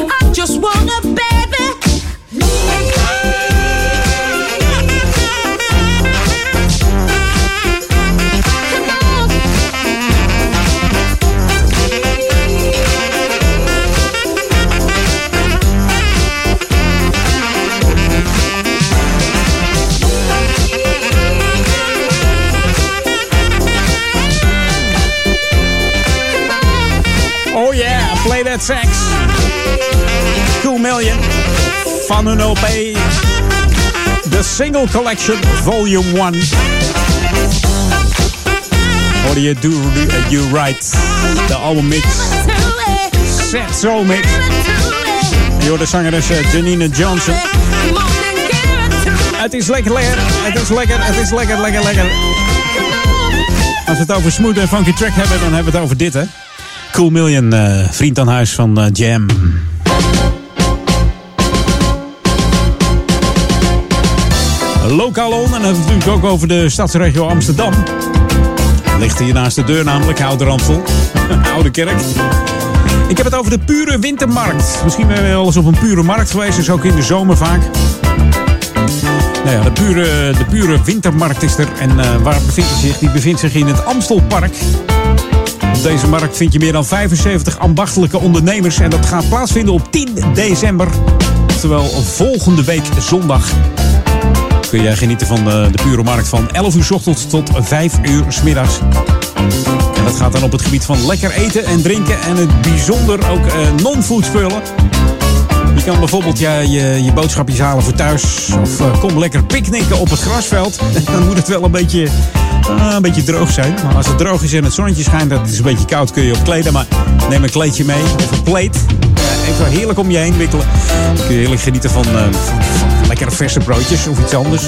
Speaker 1: Van hun LP. The Single Collection Volume 1. Hoorde je Do You Right. De albummix. Set Soul Mix. Je de zangeres eh, Janine Johnson. Het is lekker, lekker. Het is lekker, het is lekker, lekker, lekker. Als we het over smooth en funky track hebben, dan hebben we het over dit, hè. Cool Million, eh, vriend aan huis van eh, Jam. Lokaal on, en dan hebben natuurlijk ook over de stadsregio Amsterdam. Ligt hier naast de deur namelijk, Oude Ramsel. Oude Kerk. Ik heb het over de pure wintermarkt. Misschien ben je wel eens op een pure markt geweest, dus ook in de zomer vaak. Nou ja, de pure, de pure wintermarkt is er. En eh, waar bevindt zich? Die bevindt zich in het Amstelpark. Op deze markt vind je meer dan 75 ambachtelijke ondernemers. En dat gaat plaatsvinden op 10 december. Oftewel volgende week zondag. Kun jij genieten van de, de pure markt van 11 uur 's ochtends tot 5 uur 's middags. En dat gaat dan op het gebied van lekker eten en drinken. En het bijzonder ook eh, non-food spullen. Je kan bijvoorbeeld je, je, je boodschapjes halen voor thuis. Of eh, kom lekker picknicken op het grasveld. Dan moet het wel een beetje, een beetje droog zijn. Maar als het droog is en het zonnetje schijnt, dat is een beetje koud, kun je op kleden. Maar neem een kleedje mee of een pleed. Eh, even heerlijk om je heen wikkelen. Dan kun je heerlijk genieten eh, van, van lekkere verse broodjes of iets anders.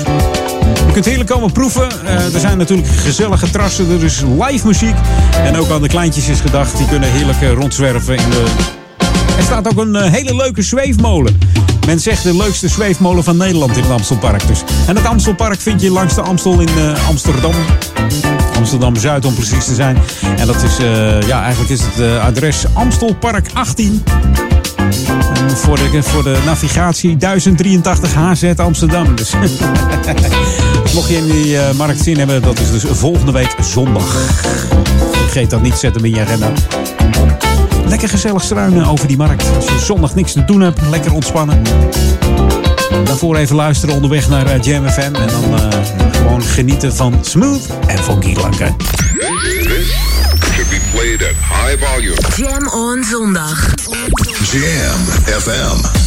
Speaker 1: Je kunt heerlijk komen proeven. Eh, er zijn natuurlijk gezellige terrassen, er is live muziek. En ook aan de kleintjes is gedacht, die kunnen heerlijk eh, rondzwerven in de er staat ook een eh, hele leuke zweefmolen. Men zegt de leukste zweefmolen van Nederland in het Amstelpark dus. En het Amstelpark vind je langs de Amstel in Amsterdam. Amsterdam-Zuid om precies te zijn. En dat is, ja, eigenlijk is het eh, adres Amstelpark 18. En voor de, voor de navigatie 1083 HZ Amsterdam. Dus mocht je in die eh, markt zin hebben, dat is dus volgende week zondag. Vergeet dat niet, zet hem in je agenda. Lekker gezellig struinen over die markt. Als je zondag niks te doen hebt, lekker ontspannen. Daarvoor even luisteren onderweg naar eh, Jam FM. En dan eh, gewoon genieten van smooth en funky klanken.
Speaker 24: This should be played at high volume.
Speaker 23: Jam on zondag.
Speaker 24: Jam FM.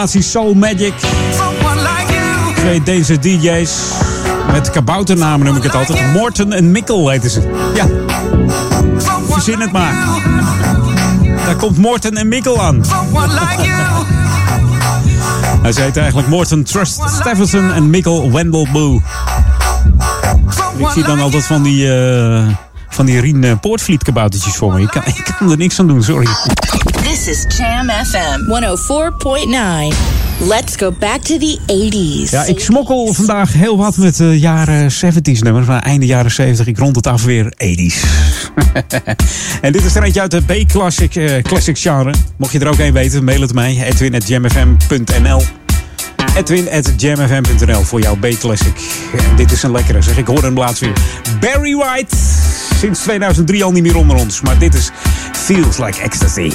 Speaker 25: Formatie Soul Magic. Twee Deense DJ's. Met kabouternamen noem ik het altijd. Morten en Mikkel heten ze. Ja. Verzin het maar. Daar komt Morten en Mikkel aan. Hij heet eigenlijk Morten Trust Stephenson en Mikkel Wendell Boo. Ik zie dan altijd van die, eh, van die Rien eh, Poortvliet kaboutertjes voor me. Ik kan, ik kan er niks aan doen, sorry.
Speaker 5: This is Jam FM 104.9. Let's go back to the 80s.
Speaker 25: Ja, ik smokkel vandaag heel wat met eh, jaren 70s nummers. Maar einde jaren 70, ik rond het af weer 80s. en dit is er eentje uit de B-classic eh, classic genre. Mocht je er ook een weten, mail het mij. edwin.jamfm.nl edwin.jamfm.nl voor jouw B-classic. Dit is een lekkere, zeg ik hoor hem laatst. Barry White, sinds 2003 al niet meer onder ons. Maar dit is Feels Like Ecstasy.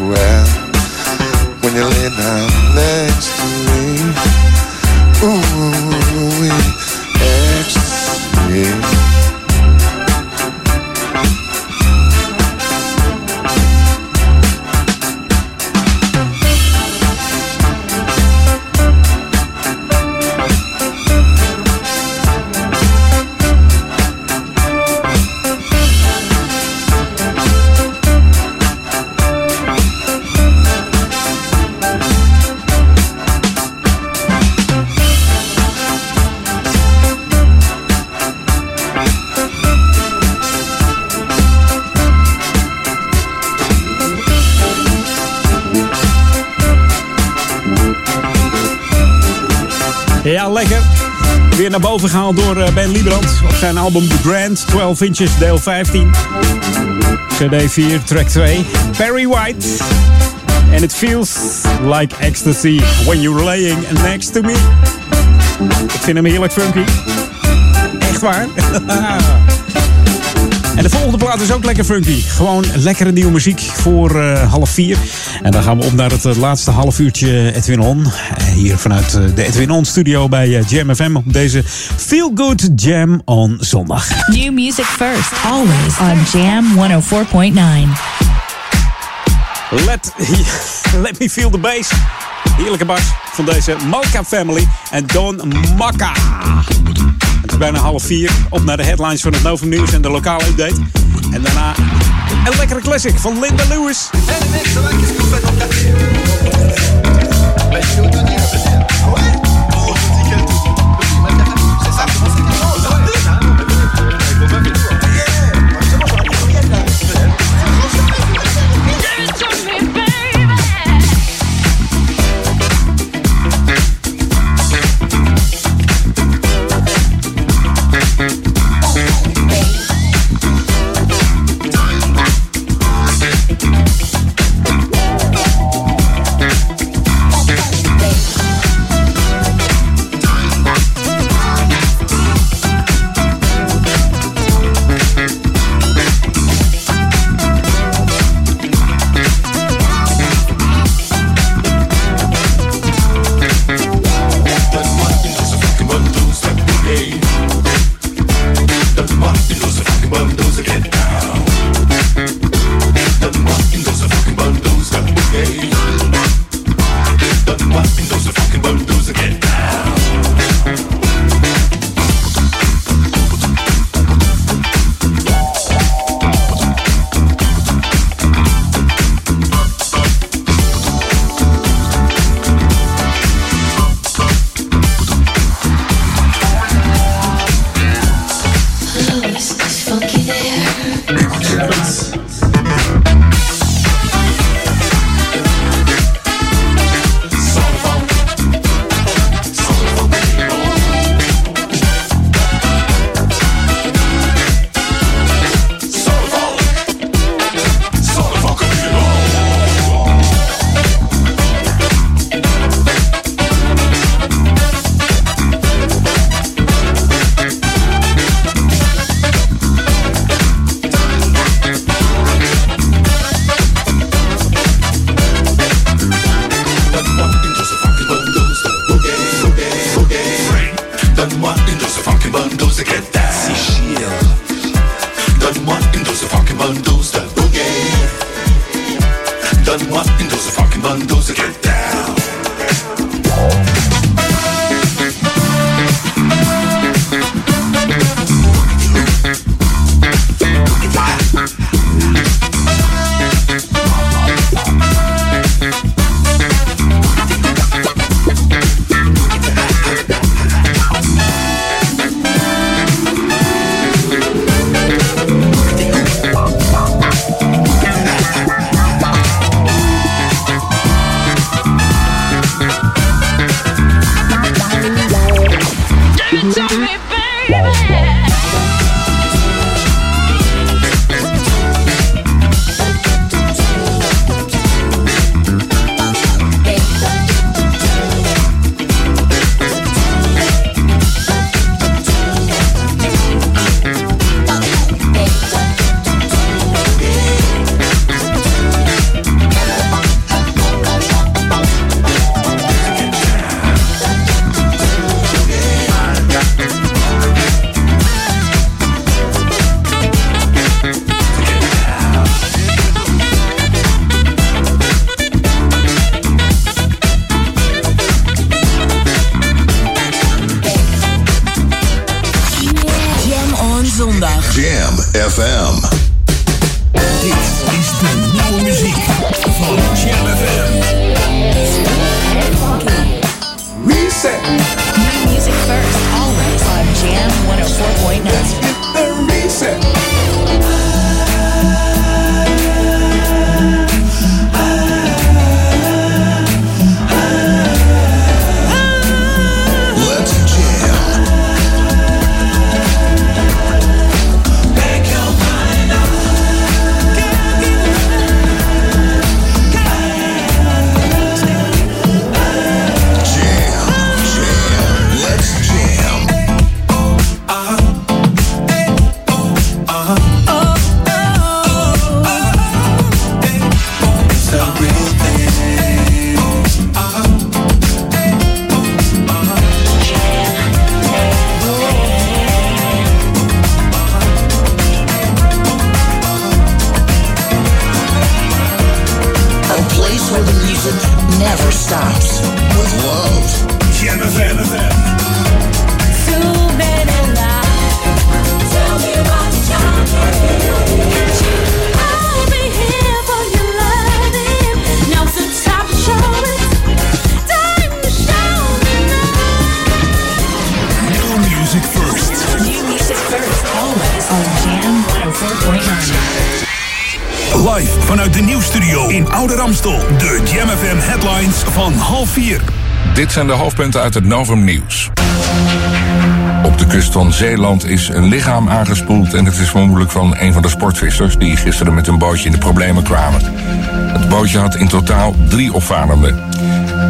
Speaker 26: Well, when you lay down next to me, ooh,
Speaker 1: Weer naar boven gehaald door eh, Ben Liebrand op zijn album The Grand, 12 inches, deel 15. CD 4, track 2. Barry White. And it feels like ecstasy when you're laying next to me. Ik vind hem heerlijk funky. Echt waar. En de volgende plaat is ook lekker funky. Gewoon lekkere nieuwe muziek voor eh, half vier. En dan gaan we op naar het eh, laatste half uurtje Edwin On. Hier vanuit eh, de Edwin On studio bij eh, Jam FM op deze Feel Good Jam on zondag.
Speaker 3: New music first, always on Jam 104.9.
Speaker 1: Let, let me feel the bass. Heerlijke bas van deze Malka family en Don Makka. Het is bijna half vier. Op naar de headlines van het Novum Nieuws en de lokale update. En daarna een lekkere classic van Linda Lewis.
Speaker 6: I you do the opposite. What? Donne-moi une dose de funky bonne dose de get down.
Speaker 27: Dit zijn de hoofdpunten uit het Novum Nieuws. Op de kust van Zeeland is een lichaam aangespoeld en het is vermoedelijk van een van de sportvissers die gisteren met een bootje in de problemen kwamen. Het bootje had in totaal drie opvarenden.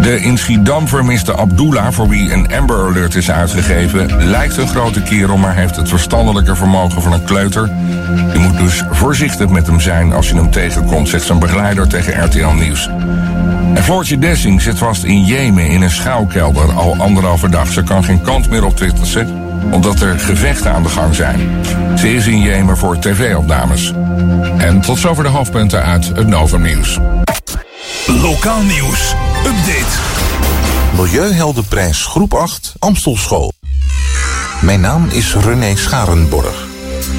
Speaker 27: De in Schiedam vermiste Abdullah, voor wie een Amber Alert is uitgegeven, lijkt een grote kerel, maar heeft het verstandelijke vermogen van een kleuter. Je moet dus voorzichtig met hem zijn als je hem tegenkomt, zegt zijn begeleider tegen RTL Nieuws. En Floortje Dessing zit vast in Jemen in een schuilkelder al anderhalve dag. Ze kan geen kant meer op Twitter omdat er gevechten aan de gang zijn. Ze is in Jemen voor tv-opnames. En tot zover de hoofdpunten uit het Novum Nieuws.
Speaker 10: Lokaal nieuws. Update.
Speaker 11: Milieuheldenprijs Groep 8 Amstelschool. Mijn naam is René Scharenborg.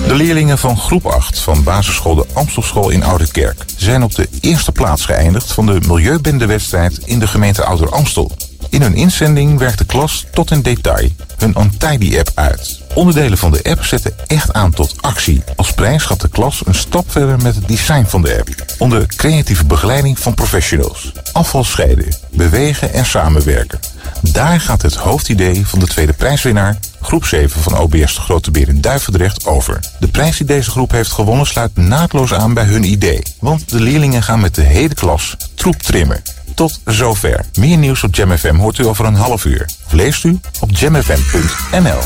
Speaker 11: De leerlingen van groep 8 van basisschool de Amstelschool in Oude Kerk zijn op de eerste plaats geëindigd van de Milieubendewedstrijd in de gemeente Ouder Amstel. In hun inzending werkt de klas tot in detail hun Untidy-app uit. Onderdelen van de app zetten echt aan tot actie. Als prijs gaat de klas een stap verder met het design van de app. Onder creatieve begeleiding van professionals. Afval scheiden, bewegen en samenwerken. Daar gaat het hoofdidee van de tweede prijswinnaar, groep 7 van OBS de Grote Beer in Duivendrecht, over. De prijs die deze groep heeft gewonnen sluit naadloos aan bij hun idee. Want de leerlingen gaan met de hele klas troep trimmen. Tot zover. Meer nieuws op Jam FM hoort u over een half uur. Of leest u op jamfm.nl.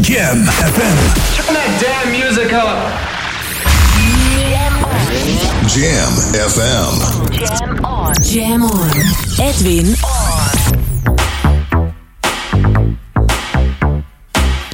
Speaker 10: Jam FM.
Speaker 12: Turn that damn music up.
Speaker 6: Jam FM.
Speaker 23: Jam on. Jam on. Edwin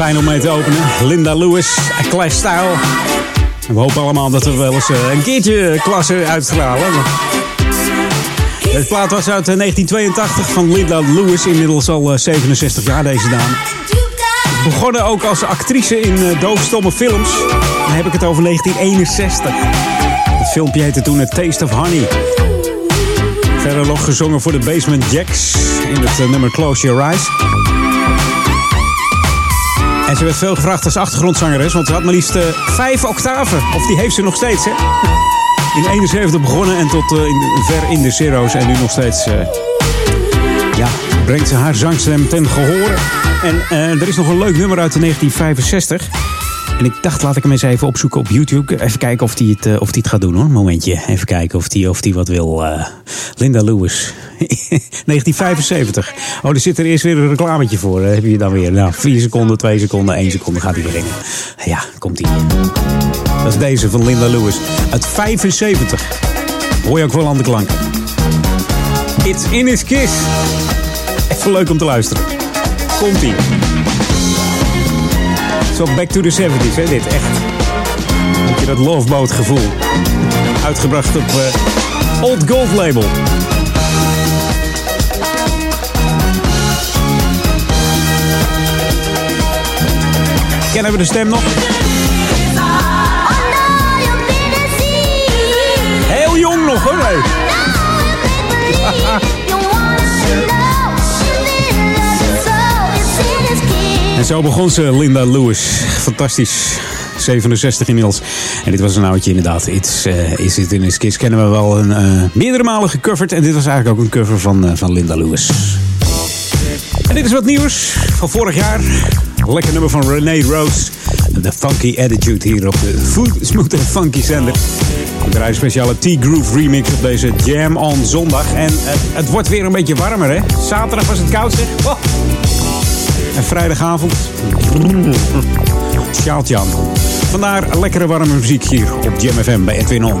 Speaker 1: Fijn om mee te openen. Linda Lewis, Clash Style. We hopen allemaal dat we wel eens eh, een keertje klasse uitstralen. Deze plaat was uit eh, 1982 van Linda Lewis. Inmiddels al eh, 67 jaar deze dame. Begonnen ook als actrice in eh, doofstomme films. Dan heb ik het over 1961. Het filmpje heette toen A Taste of Honey. Verder nog gezongen voor de Basement Jacks in het eh, nummer Close Your Eyes. En ze werd veel gevraagd als achtergrondzangeres, want ze had maar liefst eh, vijf octaven. Of die heeft ze nog steeds, hè? In 71 begonnen en tot eh, in, ver in de zero's. En nu nog steeds, eh, ja, brengt ze haar zangstem ten gehore. En er is nog een leuk nummer uit de 1965. En ik dacht, laat ik hem eens even opzoeken op YouTube. Even kijken of hij het, of die het gaat doen hoor. Momentje. Even kijken of hij of die wat wil. Linda Lewis. 1975. Oh, er zit er eerst weer een reclametje voor. eh, heb je dan weer. Nou, 4 seconden, 2 seconden, 1 seconde gaat hij beginnen. Ja, komt hij. Dat is deze van Linda Lewis. Uit 75. Hoor je ook wel aan de klank. It's in his kiss. Even leuk om te luisteren. Komt ie. Zo back to the 70s, hè, dit echt. Je dat loveboat gevoel. Uitgebracht op eh, Old Gold label. Kennen we de stem nog? Heel jong nog hoor. nee. En zo begon ze, Linda Lewis. Fantastisch. 67 inmiddels. En dit was een oudje inderdaad. It's, eh, Is It In His Kiss kennen we wel een, eh, meerdere malen gecoverd. En dit was eigenlijk ook een cover van, eh, van Linda Lewis. En dit is wat nieuws van vorig jaar. Lekker nummer van Renee Rose. The Funky Attitude hier op de Food Smooth Funky zender. We draaien een speciale T-Groove remix op deze Jam on zondag. En het, het wordt weer een beetje warmer hè. Zaterdag was het koud zeg. Oh. En vrijdagavond. Sjaaltje aan. Vandaar lekkere warme muziek hier op Jam FM bij Edwin On.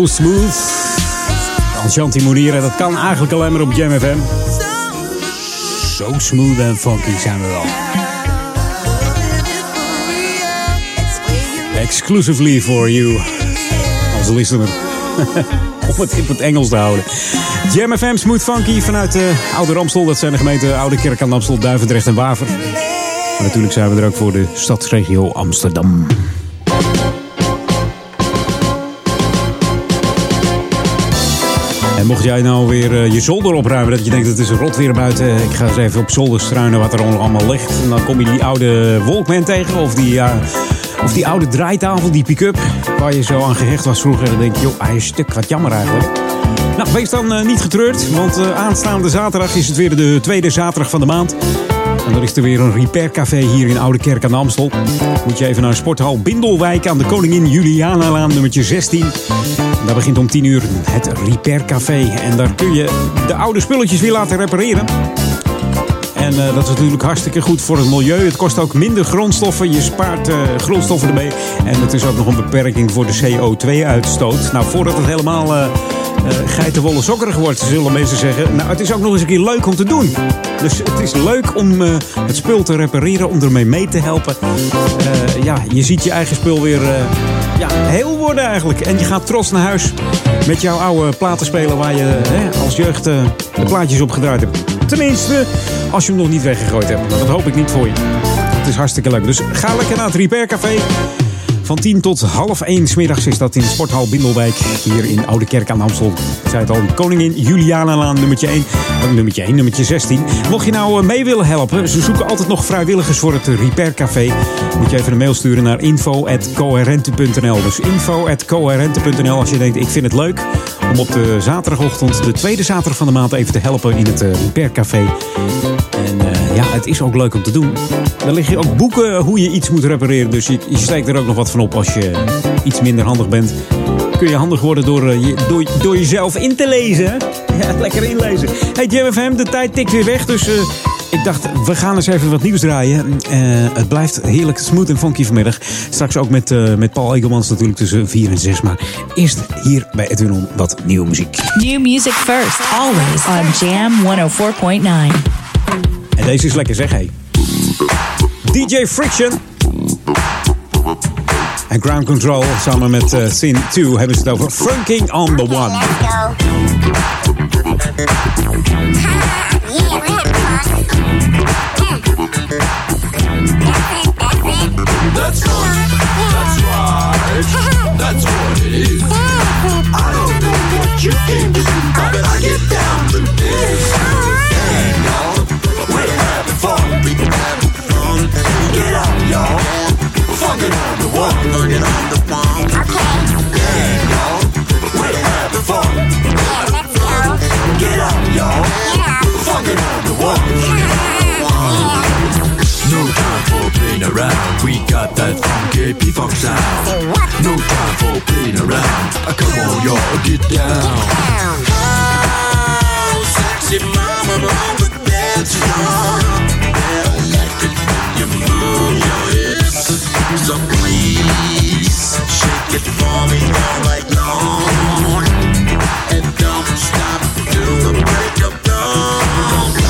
Speaker 6: So Smooth.
Speaker 1: Enchanti Moenieren, dat kan eigenlijk alleen maar op Jam FM. Zo smooth en funky zijn we wel. Exclusively for you, als listener. Om het in het Engels te houden. Jam FM Smooth Funky vanuit de Oude Ramstel. Dat zijn de gemeenten Oude Kerk aan Amstel, Duivendrecht en Waver. Maar natuurlijk zijn we er ook voor de stadsregio Amsterdam. En mocht jij nou weer eh, je zolder opruimen, dat je denkt dat het is een rot weer buiten, eh, ik ga eens even op zolder struinen wat er allemaal ligt. En dan kom je die oude Walkman tegen of die, uh, of die oude draaitafel, die pick-up, waar je zo aan gehecht was vroeger. En dan denk je, joh, hij is stuk, wat jammer eigenlijk. Nou, wees dan eh, niet getreurd, want aanstaande zaterdag is het weer de tweede zaterdag van de maand. En dan is er weer een repaircafé hier in Oude Kerk aan de Amstel. Moet je even naar Sporthal Bindelwijk aan de Koningin Julianalaan nummertje 16. En daar begint om 10 uur het repaircafé. En daar kun je de oude spulletjes weer laten repareren. En eh, dat is natuurlijk hartstikke goed voor het milieu. Het kost ook minder grondstoffen. Je spaart eh, grondstoffen ermee. En het is ook nog een beperking voor de CO2-uitstoot. Nou, voordat het helemaal eh, geitenwolle sokkerig wordt, zullen mensen zeggen. Nou, het is ook nog eens een keer leuk om te doen. Dus het is leuk om eh, het spul te repareren, om ermee mee te helpen. Eh, ja, je ziet je eigen spul weer eh, ja, heel worden eigenlijk. En je gaat trots naar huis met jouw oude platenspeler waar je als jeugd eh, de plaatjes op gedraaid hebt. Tenminste, als je hem nog niet weggegooid hebt. Dat hoop ik niet voor je. Het is hartstikke leuk. Dus ga lekker naar het Repair Café. Van 10 tot half 1 smiddags is dat in Sporthal Bindelwijk. Hier in Oude Kerk aan Amstel. Ik zei het al, Koningin Julianalaan nummertje 1. Ook nummertje 1, nummertje 16. Mocht je nou eh, mee willen helpen, ze zoeken altijd nog vrijwilligers voor het Repair Café. Moet je even een mail sturen naar info.coherente.nl. Dus info.coherente.nl als je denkt, ik vind het leuk om op de zaterdagochtend, de tweede zaterdag van de maand, even te helpen in het eh, Repair Café. Ja, het is ook leuk om te doen. Er liggen ook boeken hoe je iets moet repareren. Dus je, je steekt er ook nog wat van op als je iets minder handig bent. Kun je handig worden door, eh, je, door, jezelf in te lezen. Ja, lekker inlezen. Hey Jam FM, de tijd tikt weer weg. Dus eh, ik dacht, we gaan eens even wat nieuws draaien. Eh, het blijft heerlijk smooth en funky vanmiddag. Straks ook met, met Paul Egelmans natuurlijk tussen 4 en 6. Maar eerst hier bij Edwin wat nieuwe muziek.
Speaker 3: New music first, always on Jam 104.9.
Speaker 1: En deze is lekker zeg, hey. DJ Friction. En Ground Control samen met uh, Sin 2 hebben ze het over Funking on the One.
Speaker 28: That's right. That's what it is. I don't know what you came to do, but I get down to this. Get up, y'all. Fucking on the one. Fucking on the one. Okay. And y'all, we're having fun. Yeah, let's go. Get up, y'all. Yeah. We're fucking on the one. No time for playing around. We got that funky P-Funk sound. No time for playing around. Uh, come on, y'all, get down. Sexy mama the dance floor. Yeah, like it So please shake it for me. And don't stop till the break of dawn.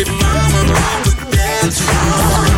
Speaker 28: Sexy mama on the dance floor.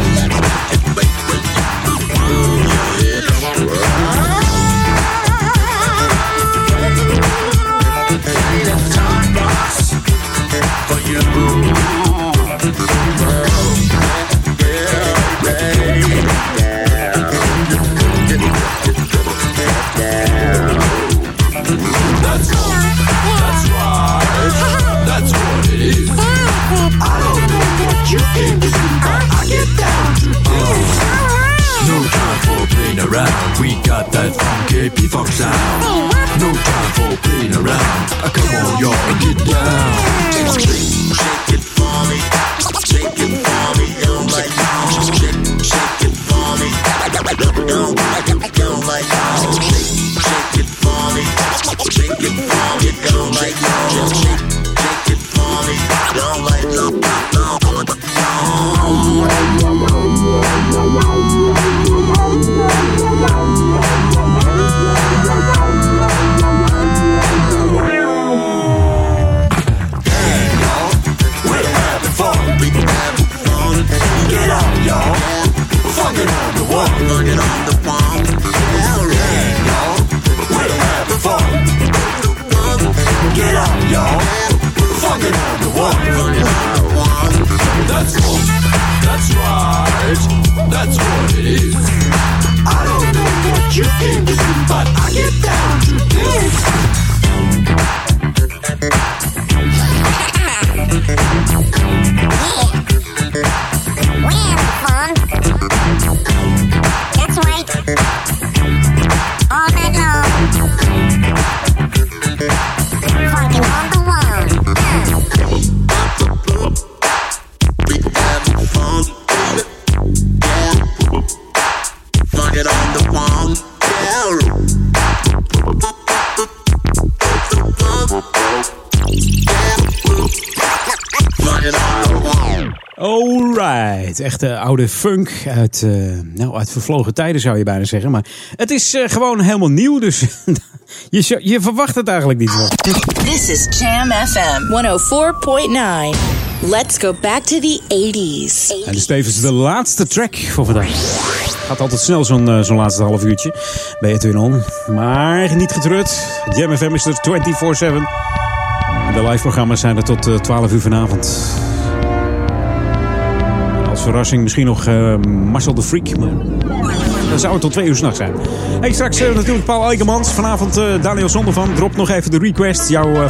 Speaker 1: Echte oude funk uit, eh, nou, uit vervlogen tijden zou je bijna zeggen. Maar het is eh, gewoon helemaal nieuw, dus je, je verwacht het eigenlijk niet. Hoor.
Speaker 5: This is Jam FM 104.9. Let's go back to the 80s.
Speaker 1: En dus tevens de laatste track voor vandaag. Gaat altijd snel zo'n eh, zo'n laatste half uurtje bij Edwin On. Maar niet getreurd, Jam FM is er 24-7. En De live programma's zijn er tot eh, 12 uur vanavond. Verrassing misschien nog eh, Marcel de Freak. Maar dan zou het tot twee uur s'nachts zijn. Hey, straks eh, natuurlijk Paul Eigemans. Vanavond eh, Daniel Zondervan. Drop nog even de request. Jouw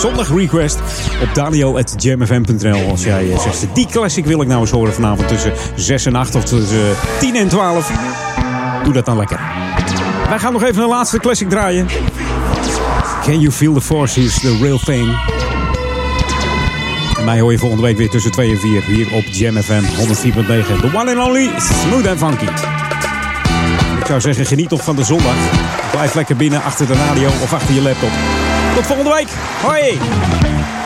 Speaker 1: zondag request op daniel.jamfm.nl. Als jij zegt, die classic wil ik nou eens horen vanavond tussen 6 en 8 of tussen eh, 10 en 12. Doe dat dan lekker. Wij gaan nog even een laatste classic draaien. Can You Feel the Force is the real thing. Mij hoor je volgende week weer tussen 2 en 4 hier op Jam FM 104.9. The one and only Smooth and Funky. Ik zou zeggen, geniet nog van de zondag. Blijf lekker binnen achter de radio of achter je laptop. Tot volgende week. Hoi!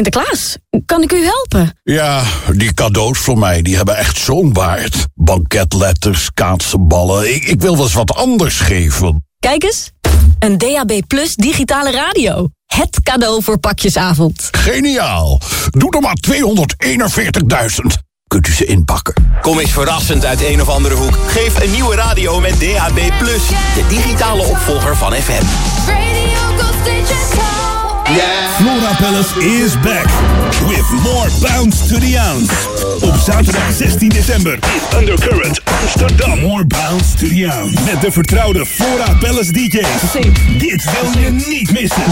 Speaker 29: Sinterklaas, kan ik u helpen?
Speaker 30: Ja, die cadeaus voor mij, die hebben echt zo'n waard. Banketletters, kaatsenballen. Ik, ik wil wel eens wat anders geven.
Speaker 29: Kijk eens, een DAB Plus digitale radio. Het cadeau voor pakjesavond.
Speaker 30: Geniaal. Doe er maar 241.000. Kunt u ze inpakken?
Speaker 31: Kom eens verrassend uit een of andere hoek. Geef een nieuwe radio met DAB+, de digitale opvolger van FM.
Speaker 10: Flora Palace is back with more bounce to the ounce. Op zaterdag 16 december in Undercurrent Amsterdam. More bounce to the ounce. Met de vertrouwde Flora Palace DJ's. Dit wil je niet missen.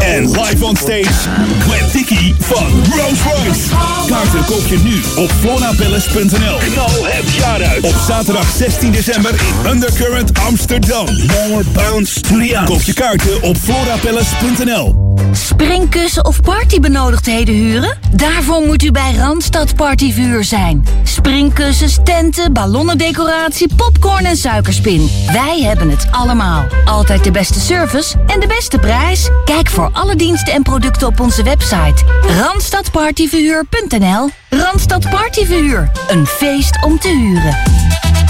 Speaker 10: En live on stage, Gwen Tiki van Rolls Royce. Kaarten koop je nu op florapalace.nl. Knal het jaar uit. Op zaterdag 16 december in Undercurrent Amsterdam. More bounce to the ounce. Koop je kaarten op florapalace.nl.
Speaker 32: Springkussen of partybenodigdheden huren? Daarvoor moet u bij Randstad Partyvuur zijn. Springkussens, tenten, ballonnendecoratie, popcorn en suikerspin. Wij hebben het allemaal. Altijd de beste service en de beste prijs. Kijk voor alle diensten en producten op onze website. Randstadpartyverhuur.nl Randstad Partyverhuur. Een feest om te huren.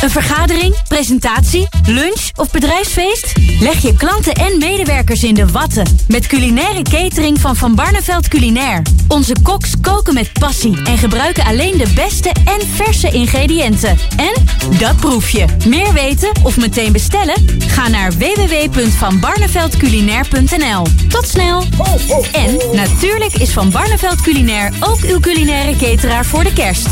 Speaker 33: Een vergadering, presentatie, lunch of bedrijfsfeest? Leg je klanten en medewerkers in de watten met culinaire catering van Van Barneveld Culinair. Onze koks koken met passie en gebruiken alleen de beste en verse ingrediënten. En dat proef je. Meer weten of meteen bestellen? Ga naar www.vanbarneveldculinair.nl. Tot snel! En natuurlijk is Van Barneveld Culinair ook uw culinaire voor de kerst.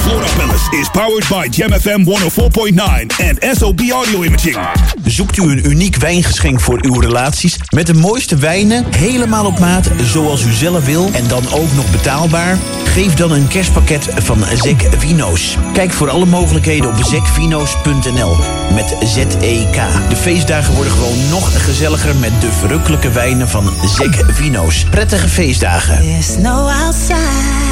Speaker 10: Flora Palace is powered by Jam FM 104.9 en SOB Audio Imaging.
Speaker 21: Zoekt u een uniek wijngeschenk voor uw relaties met de mooiste wijnen, helemaal op maat, zoals u zelf wil en dan ook nog betaalbaar? Geef dan een kerstpakket van Zek Vino's. Kijk voor alle mogelijkheden op zekvino's.nl met Z-E-K. De feestdagen worden gewoon nog gezelliger met de verrukkelijke wijnen van Zek Vino's. Prettige feestdagen.
Speaker 2: There's no outside.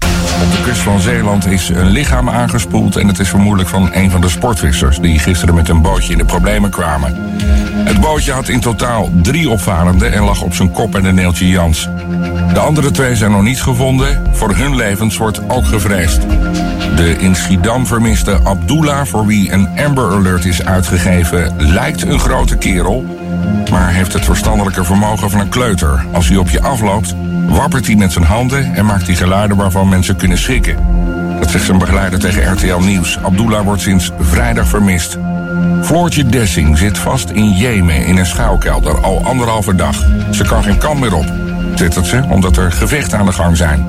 Speaker 27: Op de kust van Zeeland is een lichaam aangespoeld en het is vermoedelijk van een van de sportvissers die gisteren met een bootje in de problemen kwamen. Het bootje had in totaal drie opvarenden en lag op zijn kop en een neeltje Jans. De andere twee zijn nog niet gevonden. Voor hun levens wordt ook gevreesd. De in Schiedam vermiste Abdullah, voor wie een Amber Alert is uitgegeven, lijkt een grote kerel, maar heeft het verstandelijke vermogen van een kleuter. Als hij op je afloopt, wappert hij met zijn handen en maakt hij geluiden waarvan mensen kunnen schrikken. Dat zegt zijn begeleider tegen RTL Nieuws. Abdullah wordt sinds vrijdag vermist. Floortje Dessing zit vast in Jemen in een schuilkelder al anderhalve dag. Ze kan geen kant meer op, twittert ze, omdat er gevechten aan de gang zijn.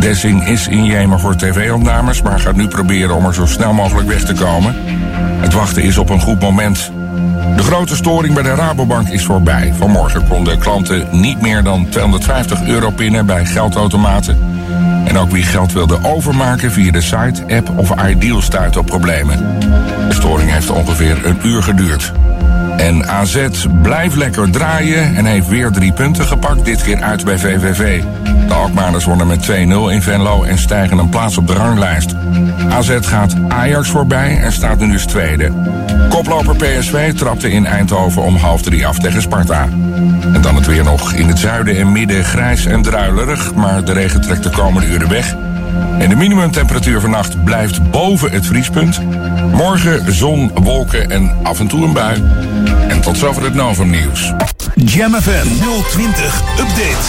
Speaker 27: Dessing is in Jemen voor tv-opnames, maar gaat nu proberen om er zo snel mogelijk weg te komen. Het wachten is op een goed moment. De grote storing bij de Rabobank is voorbij. Vanmorgen konden klanten niet meer dan 250 euro pinnen bij geldautomaten. En ook wie geld wilde overmaken via de site, app of Ideal stuitte op problemen. De storing heeft ongeveer een uur geduurd. En AZ blijft lekker draaien en heeft weer drie punten gepakt, dit keer uit bij VVV. De Alkmaarders wonnen met 2-0 in Venlo en stijgen een plaats op de ranglijst. AZ gaat Ajax voorbij en staat nu dus tweede. Koploper PSV trapte in Eindhoven om half drie af tegen Sparta. En dan het weer nog in het zuiden en midden grijs en druilerig, maar de regen trekt de komende uren weg. En de minimumtemperatuur vannacht blijft boven het vriespunt. Morgen zon, wolken en af en toe een bui. En tot zover het Novum nieuws.
Speaker 10: Jam FM 020 Update.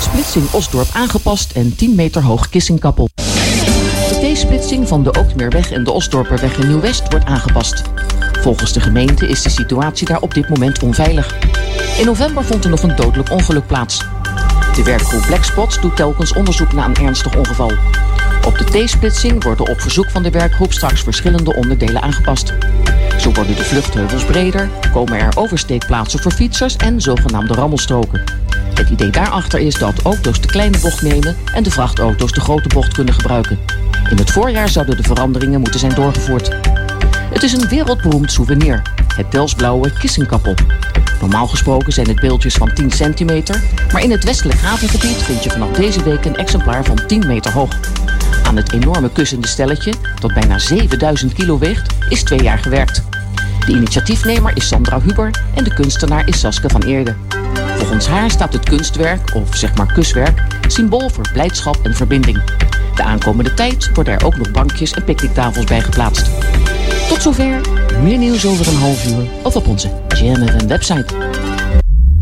Speaker 22: Splitsing Osdorp aangepast en 10 meter hoog kissingkappel. De T-splitsing van de Ookmeerweg en de Osdorperweg in Nieuw-West wordt aangepast. Volgens de gemeente is de situatie daar op dit moment onveilig. In november vond er nog een dodelijk ongeluk plaats. De werkgroep Blackspots doet telkens onderzoek naar een ernstig ongeval. Op de T-splitsing worden op verzoek van de werkgroep straks verschillende onderdelen aangepast. Zo worden de vluchtheuvels breder, komen er oversteekplaatsen voor fietsers en zogenaamde rammelstroken. Het idee daarachter is dat auto's de kleine bocht nemen en de vrachtauto's de grote bocht kunnen gebruiken. In het voorjaar zouden de veranderingen moeten zijn doorgevoerd. Het is een wereldberoemd souvenir, het Delsblauwe Kissingkappel. Normaal gesproken zijn het beeldjes van 10 centimeter, maar in het westelijk havengebied vind je vanaf deze week een exemplaar van 10 meter hoog. Aan het enorme kussende stelletje, dat bijna 7000 kilo weegt, is twee jaar gewerkt. De initiatiefnemer is Sandra Huber en de kunstenaar is Saske van Eerde. Volgens haar staat het kunstwerk, of zeg maar kuswerk, symbool voor blijdschap en verbinding. De aankomende tijd worden er ook nog bankjes en picknicktafels bij geplaatst. Tot zover, meer nieuws over een half uur of op onze Jam FM website.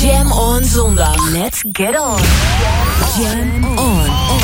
Speaker 23: Jam on zondag. Let's get on. Jam on.